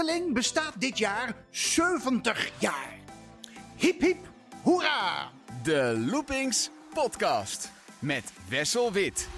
Efteling bestaat dit jaar 70 jaar. Hip hip, hoera! De Loopings Podcast met Wessel Wit.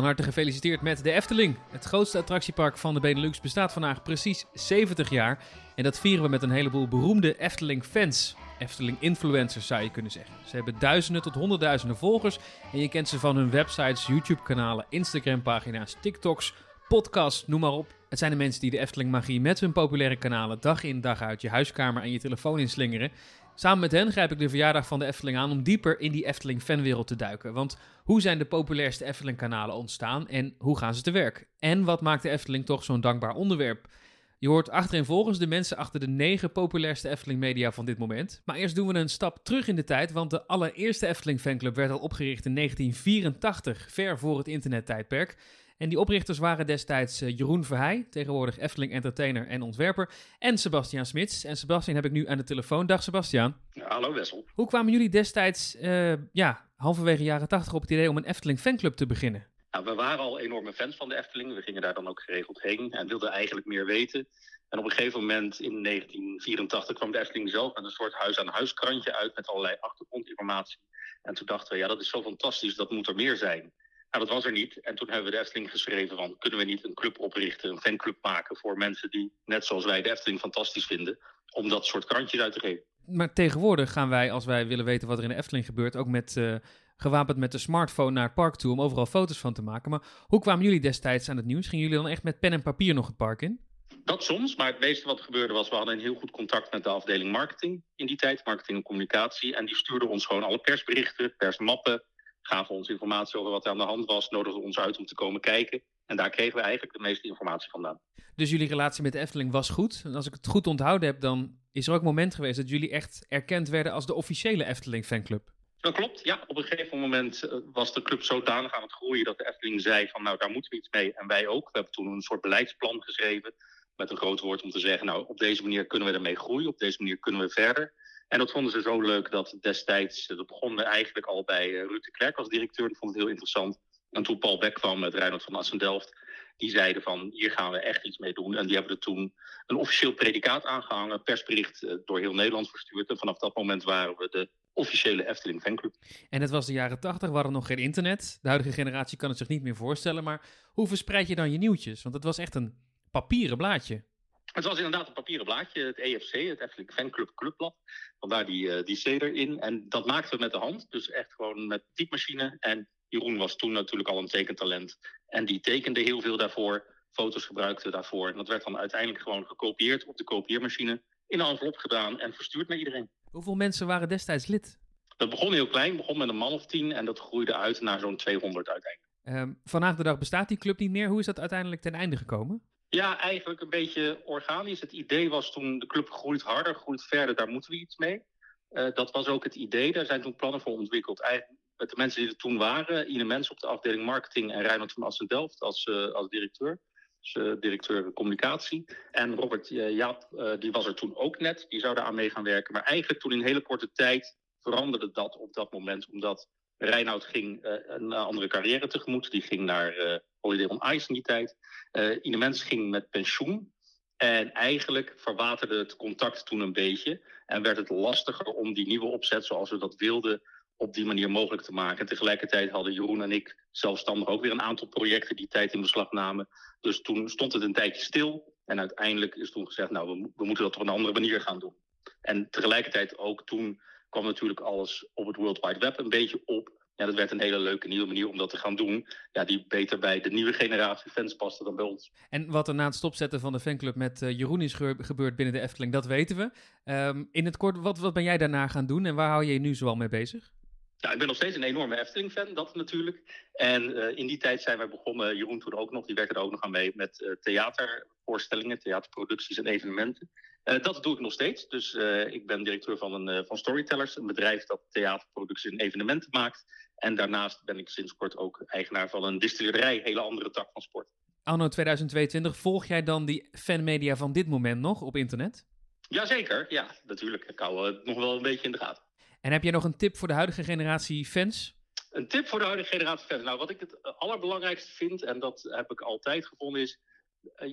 Van harte gefeliciteerd met de Efteling. Het grootste attractiepark van de Benelux bestaat vandaag precies 70 jaar. En dat vieren we met een heleboel beroemde Efteling-fans. Efteling-influencers zou je kunnen zeggen. Ze hebben duizenden tot honderdduizenden volgers. En je kent ze van hun websites, YouTube-kanalen, Instagram-pagina's, TikToks, podcasts, noem maar op. Het zijn de mensen die de Efteling-magie met hun populaire kanalen dag in dag uit je huiskamer en je telefoon inslingeren. Samen met hen grijp ik de verjaardag van de Efteling aan om dieper in die Efteling-fanwereld te duiken. Want hoe zijn de populairste Efteling-kanalen ontstaan en hoe gaan ze te werk? En wat maakt de Efteling toch zo'n dankbaar onderwerp? Je hoort achtereenvolgens de mensen achter de negen populairste Efteling-media van dit moment. Maar eerst doen we een stap terug in de tijd, want de allereerste Efteling-fanclub werd al opgericht in 1984, ver voor het internettijdperk. En die oprichters waren destijds eh, Jeroen Verheij, tegenwoordig Efteling entertainer en ontwerper, en Sebastian Smits. En Sebastian heb ik nu aan de telefoon. Dag Sebastian. Ja, hallo Wessel. Hoe kwamen jullie destijds, eh, ja, halverwege jaren 80 op het idee om een Efteling fanclub te beginnen? Nou, we waren al enorme fans van de Efteling. We gingen daar dan ook geregeld heen en wilden eigenlijk meer weten. En op een gegeven moment in 1984 kwam de Efteling zelf met een soort huis-aan-huis-krantje uit met allerlei achtergrondinformatie. En toen dachten we, ja, dat is zo fantastisch, dat moet er meer zijn. Nou, dat was er niet. En toen hebben we de Efteling geschreven van, kunnen we niet een club oprichten, een fanclub maken voor mensen die, net zoals wij, de Efteling fantastisch vinden, om dat soort krantjes uit te geven. Maar tegenwoordig gaan wij, als wij willen weten wat er in de Efteling gebeurt, ook met, eh, gewapend met de smartphone naar het park toe om overal foto's van te maken. Maar hoe kwamen jullie destijds aan het nieuws? Gingen jullie dan echt met pen en papier nog het park in? Dat soms, maar het meeste wat gebeurde was, we hadden een heel goed contact met de afdeling marketing in die tijd, marketing en communicatie. En die stuurden ons gewoon alle persberichten, persmappen, gaven ons informatie over wat er aan de hand was, nodigden ons uit om te komen kijken. En daar kregen we eigenlijk de meeste informatie vandaan. Dus jullie relatie met de Efteling was goed. En als ik het goed onthouden heb, dan is er ook een moment geweest dat jullie echt erkend werden als de officiële Efteling fanclub. Dat klopt, ja. Op een gegeven moment eh, was de club zodanig aan het groeien dat de Efteling zei van nou daar moeten we iets mee. En wij ook. We hebben toen een soort beleidsplan geschreven met een groot woord om te zeggen nou op deze manier kunnen we ermee groeien, op deze manier kunnen we verder. En dat vonden ze zo leuk dat destijds, eh, dat begon eigenlijk al bij eh, Ruud de Klerk als directeur, die vond het heel interessant. En toen Paul Beck kwam met Reinhard van Assen-Delft, die zeiden van hier gaan we echt iets mee doen. En die hebben er toen een officieel predicaat aangehangen, persbericht eh, door heel Nederland verstuurd. En vanaf dat moment waren we de officiële Efteling fanclub. En het was de jaren 80, we hadden nog geen internet. De huidige generatie kan het zich niet meer voorstellen. Maar hoe verspreid je dan je nieuwtjes? Want het was echt een papieren blaadje. Het was inderdaad een papieren blaadje, het EFC, het Efteling Fanclub Clubblad. Vandaar die, eh, die C erin. En dat maakten we met de hand, dus echt gewoon met typemachine. En Jeroen was toen natuurlijk al een tekentalent. En die tekende heel veel daarvoor, foto's gebruikte daarvoor. En dat werd dan uiteindelijk gewoon gekopieerd op de kopieermachine, in een envelop gedaan en verstuurd naar iedereen. Hoeveel mensen waren destijds lid? Dat begon heel klein, begon met een man of tien en dat groeide uit naar zo'n 200 uiteindelijk. Ehm, vandaag de dag bestaat die club niet meer. Hoe is dat uiteindelijk ten einde gekomen? Ja, eigenlijk een beetje organisch. Het idee was toen de club groeit harder, groeit verder, daar moeten we iets mee. Eh, dat was ook het idee, daar zijn toen plannen voor ontwikkeld. Met de mensen die er toen waren, Ine Mens op de afdeling marketing en Reinhard van Assen-Delft als, eh, als directeur. Dus, eh, directeur communicatie. En Robert Jaap, die was er toen ook net, die zou daar aan mee gaan werken. Maar eigenlijk toen in hele korte tijd veranderde dat op dat moment, omdat Reinoud ging een andere carrière tegemoet. Die ging naar Holiday on Ice in die tijd. Eh Ine Mens ging met pensioen. En eigenlijk verwaterde het contact toen een beetje. En werd het lastiger om die nieuwe opzet zoals we dat wilden op die manier mogelijk te maken. En tegelijkertijd hadden Jeroen en ik zelfstandig ook weer een aantal projecten die tijd in beslag namen. Dus toen stond het een tijdje stil. En uiteindelijk is toen gezegd, nou, we, we moeten dat op een andere manier gaan doen. En tegelijkertijd ook toen kwam natuurlijk alles op het World Wide Web een beetje op. Ja, dat werd een hele leuke nieuwe manier om dat te gaan doen. Ja, die beter bij de nieuwe generatie fans paste dan bij ons. En wat er na het stopzetten van de fanclub met eh, Jeroen is gebeurd binnen de Efteling, dat weten we. Ehm, in het kort, wat, wat ben jij daarna gaan doen en waar hou je je nu zoal mee bezig? Ja, ik ben nog steeds een enorme Efteling-fan, dat natuurlijk. En uh, in die tijd zijn wij begonnen, Jeroen toen ook nog, die werkte er ook nog aan mee, met uh, theatervoorstellingen, theaterproducties en evenementen. Uh, dat doe ik nog steeds. Dus ik ben directeur van, een, van Storytellers, een bedrijf dat theaterproducties en evenementen maakt. En daarnaast ben ik sinds kort ook eigenaar van een distillerij, hele andere tak van sport. Anno 2022, volg jij dan die fanmedia van dit moment nog op internet? Jazeker, ja, natuurlijk. Ik hou het nog wel een beetje in de gaten. En heb jij nog een tip voor de huidige generatie fans? Een tip voor de huidige generatie fans. Nou, wat ik het allerbelangrijkste vind, en dat heb ik altijd gevonden, is.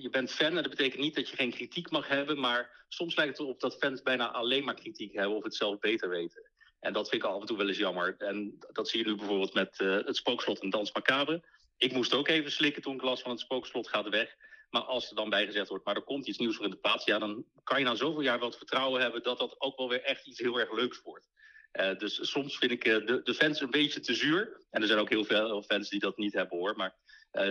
Je bent fan en dat betekent niet dat je geen kritiek mag hebben, maar soms lijkt het erop dat fans bijna alleen maar kritiek hebben of het zelf beter weten. En dat vind ik af en toe wel eens jammer. En dat zie je nu bijvoorbeeld met uh, het spookslot en Dans Macabre. Ik moest ook even slikken toen ik las van het spookslot gaat weg. Maar als er dan bij gezegd wordt, maar er komt iets nieuws voor in de plaats, ja, dan kan je na zoveel jaar wel het vertrouwen hebben dat dat ook wel weer echt iets heel erg leuks wordt. Uh, dus soms vind ik uh, de, de, fans een beetje te zuur. En er zijn ook heel veel fans die dat niet hebben hoor. Maar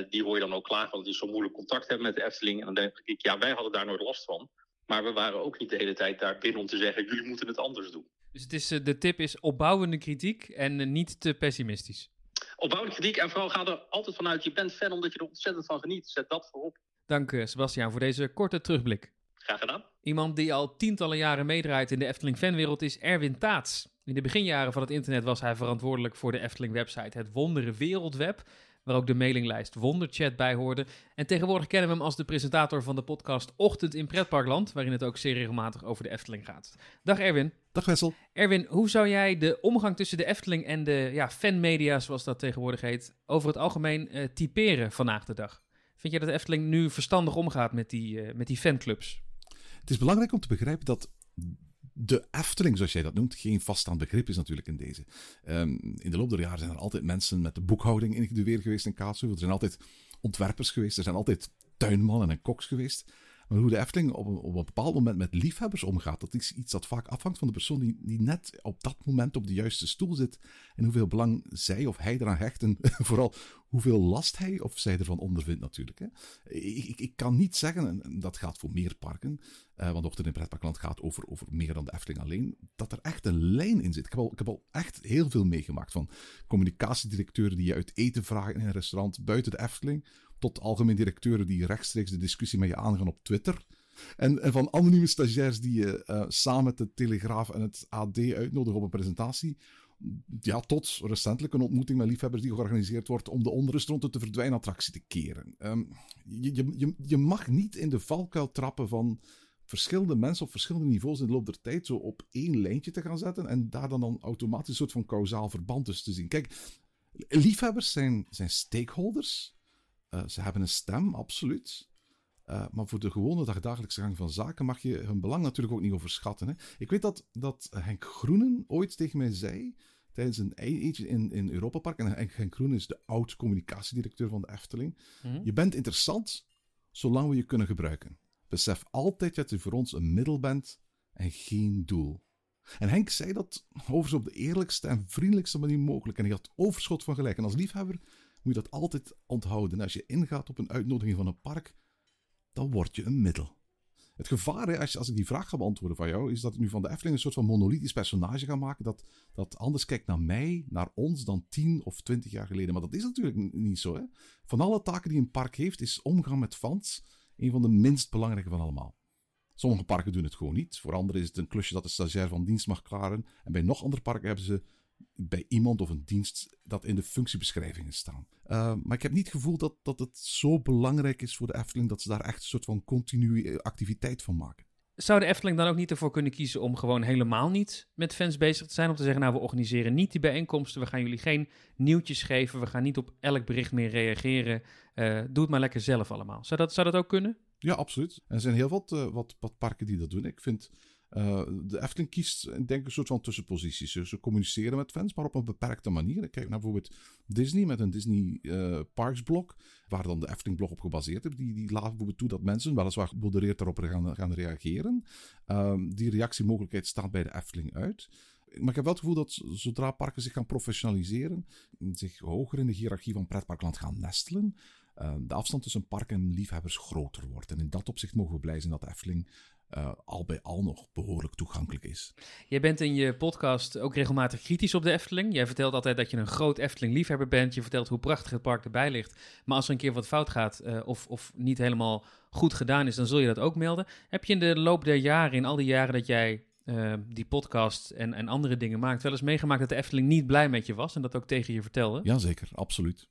die hoor je dan ook klagen, want het is zo moeilijk contact hebben met de Efteling. En dan denk ik, ja, wij hadden daar nooit last van. Maar we waren ook niet de hele tijd daar binnen om te zeggen, jullie moeten het anders doen. Dus het is, de tip is opbouwende kritiek en niet te pessimistisch. Opbouwende kritiek en vooral ga er altijd vanuit, je bent fan omdat je er ontzettend van geniet. Zet dat voorop. Dank Sebastiaan voor deze korte terugblik. Graag gedaan. Iemand die al tientallen jaren meedraait in de Efteling fanwereld is Erwin Taats. In de beginjaren van het internet was hij verantwoordelijk voor de Efteling-website Het Wondere Wereldweb, waar ook de mailinglijst Wonderchat bij hoorde. En tegenwoordig kennen we hem als de presentator van de podcast Ochtend in Pretparkland, waarin het ook zeer regelmatig over de Efteling gaat. Dag Erwin. Dag Wessel. Erwin, hoe zou jij de omgang tussen de Efteling en de ja, fanmedia, zoals dat tegenwoordig heet, over het algemeen uh, typeren vandaag de dag? Vind je dat de Efteling nu verstandig omgaat met die, uh, met die fanclubs? Het is belangrijk om te begrijpen dat de Efteling, zoals jij dat noemt, geen vaststaand begrip is natuurlijk in deze. Um, in de loop der jaren zijn er altijd mensen met de boekhouding ingeduweerd geweest in Kaatsheuvel. Er zijn altijd ontwerpers geweest, er zijn altijd tuinmannen en koks geweest. Maar hoe de Efteling op een, op een bepaald moment met liefhebbers omgaat, dat is iets dat vaak afhangt van de persoon die, die net op dat moment op de juiste stoel zit. En hoeveel belang zij of hij eraan hecht. En vooral hoeveel last hij of zij ervan ondervindt natuurlijk. Hè. Ik, ik, kan niet zeggen, en dat gaat voor meer parken, uh, want Ochtend in Pretparkland gaat over, over meer dan de Efteling alleen, dat er echt een lijn in zit. Ik heb al, ik heb al echt heel veel meegemaakt van communicatiedirecteuren die je uit eten vragen in een restaurant buiten de Efteling tot algemeen directeuren die rechtstreeks de discussie met je aangaan op Twitter. En, van anonieme stagiairs die je uh, samen met de Telegraaf en het AD uitnodigen op een presentatie. Ja, tot recentelijk een ontmoeting met liefhebbers die georganiseerd wordt om de onrust rond de te verdwijnen attractie te keren. Um, je, je, je mag niet in de valkuil trappen van verschillende mensen op verschillende niveaus in de loop der tijd zo op één lijntje te gaan zetten en daar dan, dan automatisch een soort van kausaal verband tussen te zien. Kijk, liefhebbers zijn, zijn stakeholders uh, ze hebben een stem, absoluut. Uh, maar voor de gewone dagdagelijkse gang van zaken mag je hun belang natuurlijk ook niet overschatten. Hè. Ik weet dat, dat Henk Groenen ooit tegen mij zei, tijdens een eentje in, in Europa Park, en Henk Groenen is de oud-communicatiedirecteur van de Efteling, mm-hmm. je bent interessant zolang we je kunnen gebruiken. Besef altijd dat je voor ons een middel bent en geen doel. En Henk zei dat overigens op de eerlijkste en vriendelijkste manier mogelijk. En hij had overschot van gelijk. En als liefhebber moet je dat altijd onthouden. Als je ingaat op een uitnodiging van een park, dan word je een middel. Het gevaar, als ik die vraag ga beantwoorden van jou, is dat ik nu van de Efteling een soort van monolithisch personage ga maken. Dat, dat anders kijkt naar mij, naar ons, dan tien of twintig jaar geleden. Maar dat is natuurlijk niet zo. Hè? Van alle taken die een park heeft, is omgaan met fans een van de minst belangrijke van allemaal. Sommige parken doen het gewoon niet. Voor anderen is het een klusje dat de stagiair van dienst mag klaren. En bij nog andere parken hebben ze bij iemand of een dienst dat in de functiebeschrijvingen staan. Uh, maar ik heb niet het gevoel dat, dat het zo belangrijk is voor de Efteling dat ze daar echt een soort van continue activiteit van maken. Zou de Efteling dan ook niet ervoor kunnen kiezen om gewoon helemaal niet met fans bezig te zijn? Om te zeggen, nou we organiseren niet die bijeenkomsten, we gaan jullie geen nieuwtjes geven, we gaan niet op elk bericht meer reageren. Uh, doe het maar lekker zelf allemaal. Zou dat, zou dat ook kunnen? Ja, absoluut. er zijn heel wat, uh, wat, wat parken die dat doen. Ik vind uh, de Efteling kiest, denk ik, een soort van tussenposities. Ze communiceren met fans, maar op een beperkte manier. Kijk naar bijvoorbeeld Disney met een Disney uh, Parks blog, waar dan de Efteling blog op gebaseerd is. Die, die laat bijvoorbeeld toe dat mensen weliswaar gemodereerd daarop gaan, gaan reageren. Uh, die reactiemogelijkheid staat bij de Efteling uit. Maar ik heb wel het gevoel dat zodra parken zich gaan professionaliseren, zich hoger in de hiërarchie van pretparkland gaan nestelen, uh, de afstand tussen park en liefhebbers groter wordt. En in dat opzicht mogen we blij zijn dat de Efteling eh, al bij al nog behoorlijk toegankelijk is. Jij bent in je podcast ook regelmatig kritisch op de Efteling. Jij vertelt altijd dat je een groot Efteling-liefhebber bent. Je vertelt hoe prachtig het park erbij ligt. Maar als er een keer wat fout gaat eh, of, of niet helemaal goed gedaan is, dan zul je dat ook melden. Heb je in de loop der jaren, in al die jaren dat jij eh, die podcast en, en andere dingen maakt, wel eens meegemaakt dat de Efteling niet blij met je was en dat ook tegen je vertelde? Jazeker, absoluut.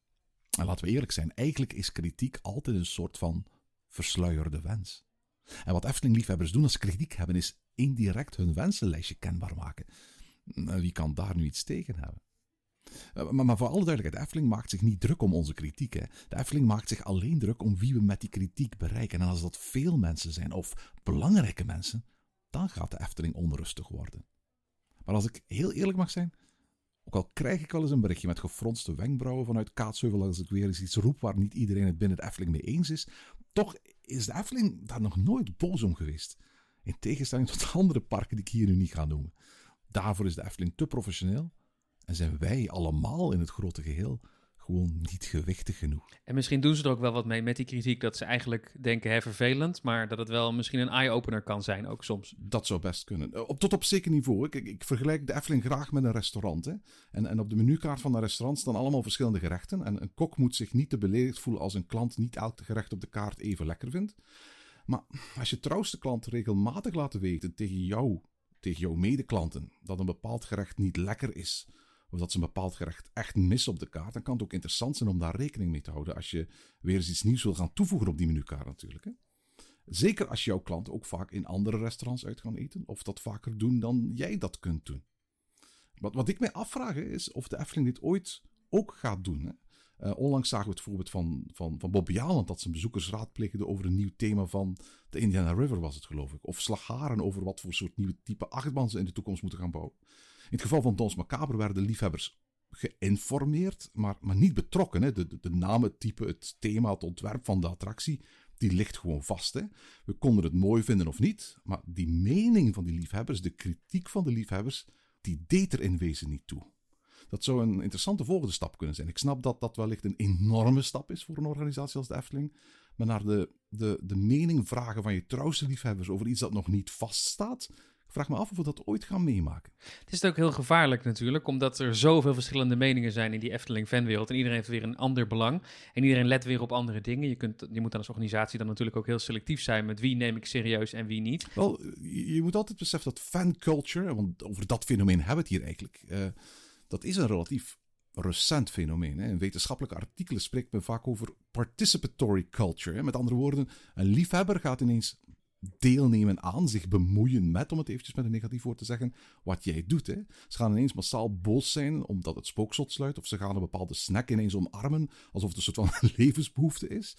En laten we eerlijk zijn, eigenlijk is kritiek altijd een soort van versluierde wens. En wat Efteling-liefhebbers doen als ze kritiek hebben, is indirect hun wensenlijstje kenbaar maken. Nou, Wie kan daar nu iets tegen hebben? Eh, Maar, voor alle duidelijkheid, de Efteling maakt zich niet druk om onze kritiek. De Efteling maakt zich alleen druk om wie we met die kritiek bereiken. En als dat veel mensen zijn, of belangrijke mensen, dan gaat de Efteling onrustig worden. Maar als ik heel eerlijk mag zijn, ook al krijg ik wel eens een berichtje met gefronste wenkbrauwen vanuit Kaatsheuvel als ik weer eens iets roep waar niet iedereen het binnen de Efteling mee eens is, toch is de Efteling daar nog nooit boos om geweest. In tegenstelling tot andere parken die ik hier nu niet ga noemen. Daarvoor is de Efteling te professioneel en zijn wij allemaal in het grote geheel gewoon niet gewichtig genoeg. En misschien doen ze er ook wel wat mee met die kritiek, dat ze eigenlijk denken, hè, vervelend, maar dat het wel misschien een eye-opener kan zijn ook soms. Dat zou best kunnen. Eh, Op, tot op zeker niveau. Ik, ik vergelijk de Efteling graag met een restaurant. Hè. En, en op de menukaart van een restaurant staan allemaal verschillende gerechten. En een kok moet zich niet te beledigd voelen als een klant niet elk gerecht op de kaart even lekker vindt. Maar als je trouwste klant regelmatig laat weten tegen jou, tegen jouw medeklanten, dat een bepaald gerecht niet lekker is, of dat ze een bepaald gerecht echt missen op de kaart, dan kan het ook interessant zijn om daar rekening mee te houden als je weer eens iets nieuws wil gaan toevoegen op die menukaart natuurlijk. Hè. Zeker als jouw klanten ook vaak in andere restaurants uit gaan eten, of dat vaker doen dan jij dat kunt doen. Wat, wat ik mij afvraag is of de Efteling dit ooit ook gaat doen. Hè. Eh, onlangs zagen we het voorbeeld van, van, van Bob Jaland dat zijn bezoekers raadpleegde over een nieuw thema van de Indiana River, was het geloof ik. Of Slagharen over wat voor soort nieuwe type achtbaan ze in de toekomst moeten gaan bouwen. In het geval van Dons Macabre werden liefhebbers geïnformeerd, maar, maar niet betrokken. Hè. De, de, de het type, het thema, het ontwerp van de attractie, die ligt gewoon vast. Hè. We konden het mooi vinden of niet, maar die mening van die liefhebbers, de kritiek van de liefhebbers, die deed er in wezen niet toe. Dat zou een interessante volgende stap kunnen zijn. Ik snap dat dat wellicht een enorme stap is voor een organisatie als de Efteling. Maar naar de, de, de mening vragen van je trouwste liefhebbers over iets dat nog niet vaststaat. Vraag me af of we dat ooit gaan meemaken. Het is ook heel gevaarlijk natuurlijk, omdat er zoveel verschillende meningen zijn in die Efteling-fanwereld. En iedereen heeft weer een ander belang. En iedereen let weer op andere dingen. Je, kunt, je moet dan als organisatie dan natuurlijk ook heel selectief zijn met wie neem ik serieus en wie niet. Wel, je, je moet altijd beseffen dat fanculture, want over dat fenomeen hebben we het hier eigenlijk, eh, dat is een relatief recent fenomeen. Hè. In wetenschappelijke artikelen spreekt men vaak over participatory culture. Hè. Met andere woorden, een liefhebber gaat ineens deelnemen aan, zich bemoeien met, om het eventjes met een negatief woord te zeggen, wat jij doet. Hè. Ze gaan ineens massaal boos zijn omdat het spookslot sluit, of ze gaan een bepaalde snack ineens omarmen, alsof het een soort van levensbehoefte is.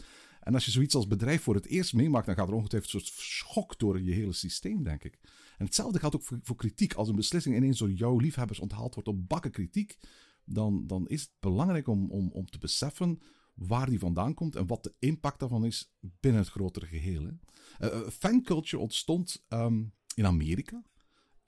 En als je zoiets als bedrijf voor het eerst meemaakt, dan gaat er ongetwijfeld een soort schok door je hele systeem, denk ik. En hetzelfde geldt ook voor, kritiek. Als een beslissing ineens door jouw liefhebbers onthaald wordt op bakken kritiek, dan, dan is het belangrijk om, om, om te beseffen waar die vandaan komt en wat de impact daarvan is binnen het grotere geheel. Uh, fanculture ontstond ehm, in Amerika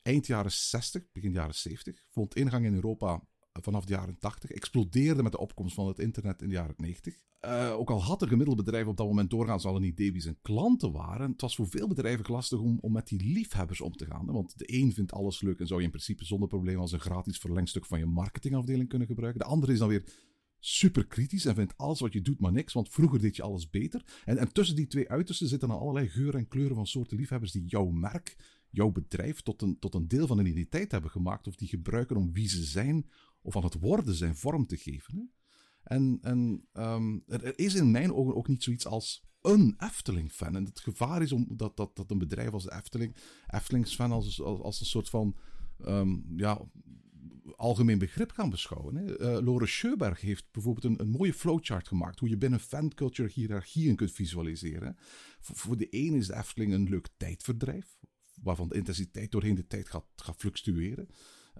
eind jaren 60, begin jaren 70. Vond ingang in Europa vanaf de jaren 80. Explodeerde met de opkomst van het internet in de jaren 90. Uh, ook al had er gemiddeld bedrijf op dat moment doorgaans al niet idee wie zijn klanten waren. Het was voor veel bedrijven lastig om, om met die liefhebbers om te gaan. Want de een vindt alles leuk en zou je in principe zonder probleem als een gratis verlengstuk van je marketingafdeling kunnen gebruiken. De andere is dan weer super kritisch en vindt alles wat je doet maar niks, want vroeger deed je alles beter. En, en tussen die twee uitersten zitten dan allerlei geuren en kleuren van soorten liefhebbers die jouw merk, jouw bedrijf tot een, tot een deel van een identiteit hebben gemaakt of die gebruiken om wie ze zijn of aan het worden zijn vorm te geven. Hè? En, en um, er is in mijn ogen ook niet zoiets als een Efteling-fan. En het gevaar is om dat, dat, dat een bedrijf als de Efteling, Eftelings-fan als, als, als een soort van um, ja, algemeen begrip gaan beschouwen. Uh, Lore Scheuberg heeft bijvoorbeeld een, een, mooie flowchart gemaakt hoe je binnen fanculture hiërarchieën kunt visualiseren. Voor, de ene is de Efteling een leuk tijdverdrijf, waarvan de intensiteit doorheen de tijd gaat, fluctueren.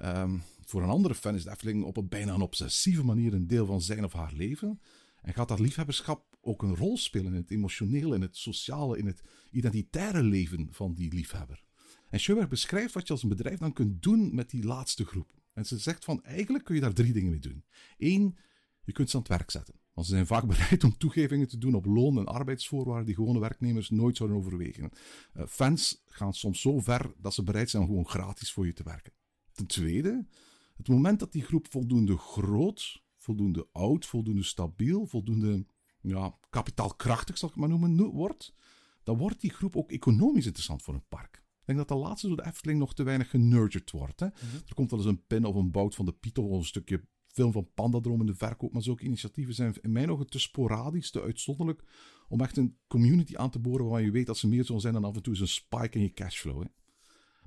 Um, voor een andere fan is de Efteling op een bijna een obsessieve manier een deel van zijn of haar leven. En gaat dat liefhebberschap ook een rol spelen in het emotionele, in het sociale, in het identitaire leven van die liefhebber. En Scheuberg beschrijft wat je als een bedrijf dan kunt doen met die laatste groep. En ze zegt van eigenlijk kun je daar drie dingen mee doen. Eén, je kunt ze aan het werk zetten. Want ze zijn vaak bereid om toegevingen te doen op loon en arbeidsvoorwaarden die gewone werknemers nooit zouden overwegen. Eh, fans gaan soms zo ver dat ze bereid zijn om gewoon gratis voor je te werken. Ten tweede, het moment dat die groep voldoende groot, voldoende oud, voldoende stabiel, voldoende ja, kapitaalkrachtig, zal ik het maar noemen, no- wordt, dan wordt die groep ook economisch interessant voor een park. Ik denk dat de laatste door de Efteling nog te weinig genurtured wordt. Hè. Er komt wel eens een pin of een bout van de Piet of een stukje film van Pandadroom in de verkoop, maar zulke initiatieven zijn in mijn ogen te sporadisch, te uitzonderlijk, om echt een community aan te boren waarvan je weet dat ze meer zullen zijn dan af en toe eens een spike in je cashflow. Hè.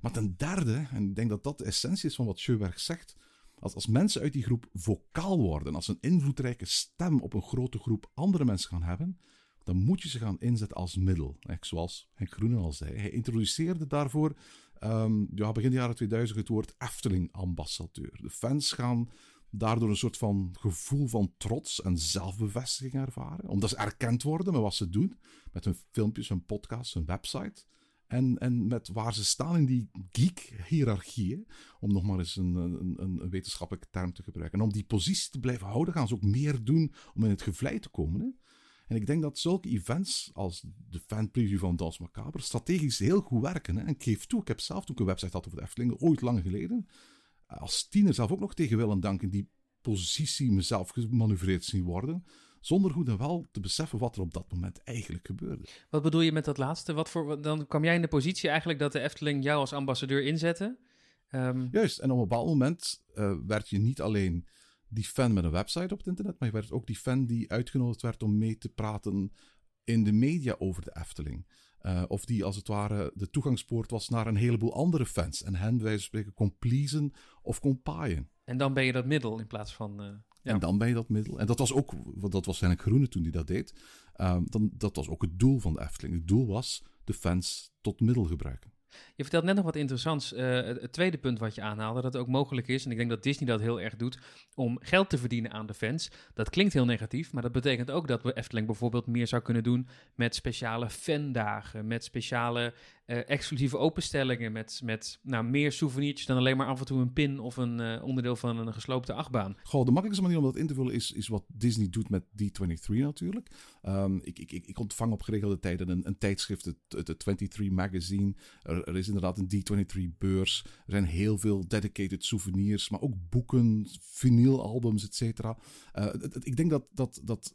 Maar ten derde, en ik denk dat dat de essentie is van wat Scheuberg zegt, als, als mensen uit die groep vocaal worden, als een invloedrijke stem op een grote groep andere mensen gaan hebben, dan moet je ze gaan inzetten als middel. Zoals Henk Groenen al zei. Hij introduceerde daarvoor ehm, ja, begin de jaren 2000 het woord Efteling-ambassadeur. De fans gaan daardoor een soort van gevoel van trots en zelfbevestiging ervaren. Omdat ze erkend worden met wat ze doen. Met hun filmpjes, hun podcasts, hun website. En, en met waar ze staan in die geek-hierarchie. hè. Om nog maar eens een, een, een wetenschappelijke term te gebruiken. En om die positie te blijven houden, gaan ze ook meer doen om in het gevlei te komen. En ik denk dat zulke events als de fanpreview van Dans Macabre strategisch heel goed werken. Hè. En ik geef toe, ik heb zelf toen ik een website had over de Efteling, ooit lang geleden, als tiener zelf ook nog tegen wil en dank in die positie mezelf gemanoeuvreerd zien worden. Zonder goed en wel te beseffen wat er op dat moment eigenlijk gebeurde. Wat bedoel je met dat laatste? Wat voor, dan kwam jij in de positie eigenlijk dat de Efteling jou als ambassadeur inzette. Ehm, Juist, en op een bepaald moment eh, werd je niet alleen die fan met een website op het internet, maar je werd ook die fan die uitgenodigd werd om mee te praten in de media over de Efteling. Eh, of die als het ware de toegangspoort was naar een heleboel andere fans. En hen, bij wijze van spreken, kon pleasen of kon paaien. En dan ben je dat middel in plaats van. eh, ja. En dan ben je dat middel. En dat was ook, dat was Henk Groene toen hij dat deed. Ehm, dan, dat was ook het doel van de Efteling. Het doel was de fans tot middel gebruiken. Je vertelt net nog wat interessants. eh, het, tweede punt wat je aanhaalde, dat het ook mogelijk is, en ik denk dat Disney dat heel erg doet, om geld te verdienen aan de fans. Dat klinkt heel negatief, maar dat betekent ook dat we Efteling bijvoorbeeld meer zou kunnen doen met speciale fandagen, met speciale eh, exclusieve openstellingen, met, met nou, meer souvenirtjes dan alleen maar af en toe een pin of een eh, onderdeel van een gesloopte achtbaan. Goh, de makkelijkste manier om dat in te vullen is, is wat Disney doet met D23 natuurlijk. Ehm, ik, ik, ik ontvang op geregelde tijden een, een tijdschrift, het, het, het 23 Magazine. Er, is inderdaad een D23-beurs. Er zijn heel veel dedicated souvenirs, maar ook boeken, vinylalbums, et cetera. Eh, ik denk dat, dat, dat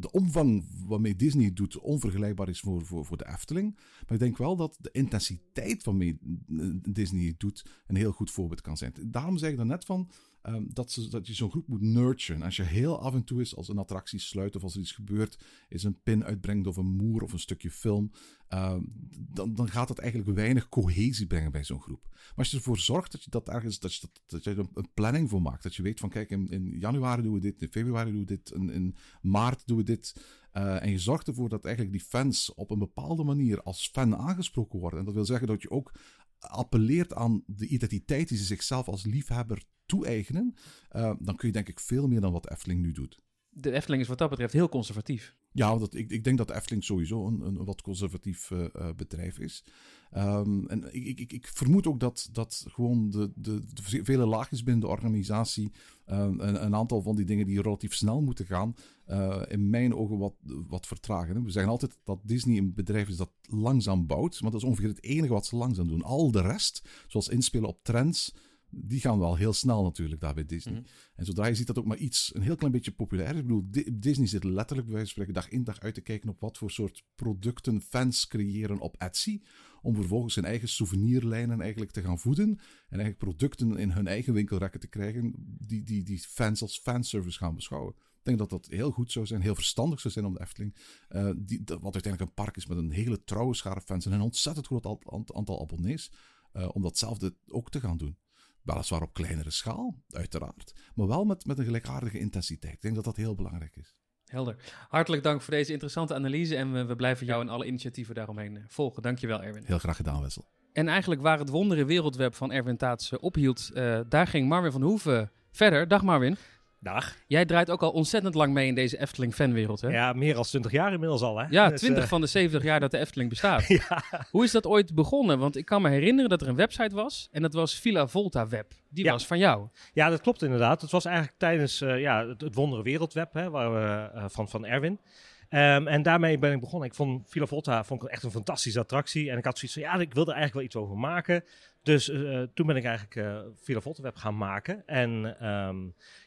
de omvang waarmee Disney doet onvergelijkbaar is voor, voor, voor de Efteling. Maar ik denk wel dat intensiteit waarmee eh, Disney het doet een heel goed voorbeeld kan zijn. Daarom zeg ik er net van ehm, dat, ze, dat je zo'n groep moet nurturen. Als je heel af en toe is, als een attractie sluit of als er iets gebeurt, is een pin uitbrengt of een moer of een stukje film, ehm, dan, dan gaat het eigenlijk weinig cohesie brengen bij zo'n groep. Maar als je ervoor zorgt dat je dat ergens, dat je, dat, dat er een planning voor maakt, dat je weet van kijk, in, in januari doen we dit, in februari doen we dit, in, in maart doen we dit, eh, en je zorgt ervoor dat eigenlijk die fans op een bepaalde manier als fan aangesproken worden. En dat wil zeggen dat je ook appelleert aan de identiteit die ze zichzelf als liefhebber toe-eigenen. eh, dan kun je denk ik veel meer dan wat Efteling nu doet. De Efteling is wat dat betreft heel conservatief. Ja, dat, ik, ik denk dat Efteling sowieso een, een wat conservatief eh, eh, bedrijf is. Ehm, en ik, ik, ik vermoed ook dat, dat gewoon de, de, de vele laagjes binnen de organisatie, ehm, een, een aantal van die dingen die relatief snel moeten gaan, eh, in mijn ogen wat, wat vertragen. hè. We zeggen altijd dat Disney een bedrijf is dat langzaam bouwt, maar dat is ongeveer het enige wat ze langzaam doen. Al de rest, zoals inspelen op trends, die gaan wel heel snel natuurlijk daar bij Disney. Mhm. En zodra je ziet dat ook maar iets, een heel klein beetje populair is. Ik bedoel, Di- Disney zit letterlijk bij wijze van spreken dag in dag uit te kijken op wat voor soort producten fans creëren op Etsy. Om vervolgens hun eigen souvenirlijnen eigenlijk te gaan voeden. En eigenlijk producten in hun eigen winkelrekken te krijgen die, die, die fans als fanservice gaan beschouwen. Ik denk dat dat heel goed zou zijn, heel verstandig zou zijn om de Efteling. eh, die, wat uiteindelijk een park is met een hele trouwe schare fans en een ontzettend groot al- ant- aantal abonnees. eh, om datzelfde ook te gaan doen. Weliswaar op kleinere schaal, uiteraard. Maar wel met, met een gelijkaardige intensiteit. Ik denk dat dat heel belangrijk is. Helder. Hartelijk dank voor deze interessante analyse en we, we blijven jou en alle initiatieven daaromheen eh, volgen. Dankjewel Erwin. Heel graag gedaan, Wessel. En eigenlijk waar het wondere wereldweb van Erwin Taats ophield, eh, daar ging Marvin van Hoeven verder. Dag Marvin. Dag. Jij draait ook al ontzettend lang mee in deze Efteling fanwereld, hè? Ja, meer dan 20 jaar inmiddels al, hè? Ja, Dus, 20 eh, van de 70 jaar dat de Efteling bestaat. ja. Hoe is dat ooit begonnen? Want ik kan me herinneren dat er een website was en dat was Villa Volta Web. Die Ja. was van jou. ja, dat klopt inderdaad. Het was eigenlijk tijdens eh, ja, het, het Wondere Wereldweb hè, waar we, eh, van, van Erwin. Ehm, en daarmee ben ik begonnen. Ik vond Villa Volta vond ik echt een fantastische attractie. En ik had zoiets van, ja, ik wilde er eigenlijk wel iets over maken. Dus eh, toen ben ik eigenlijk eh Villa Volta Web gaan maken. En ehm,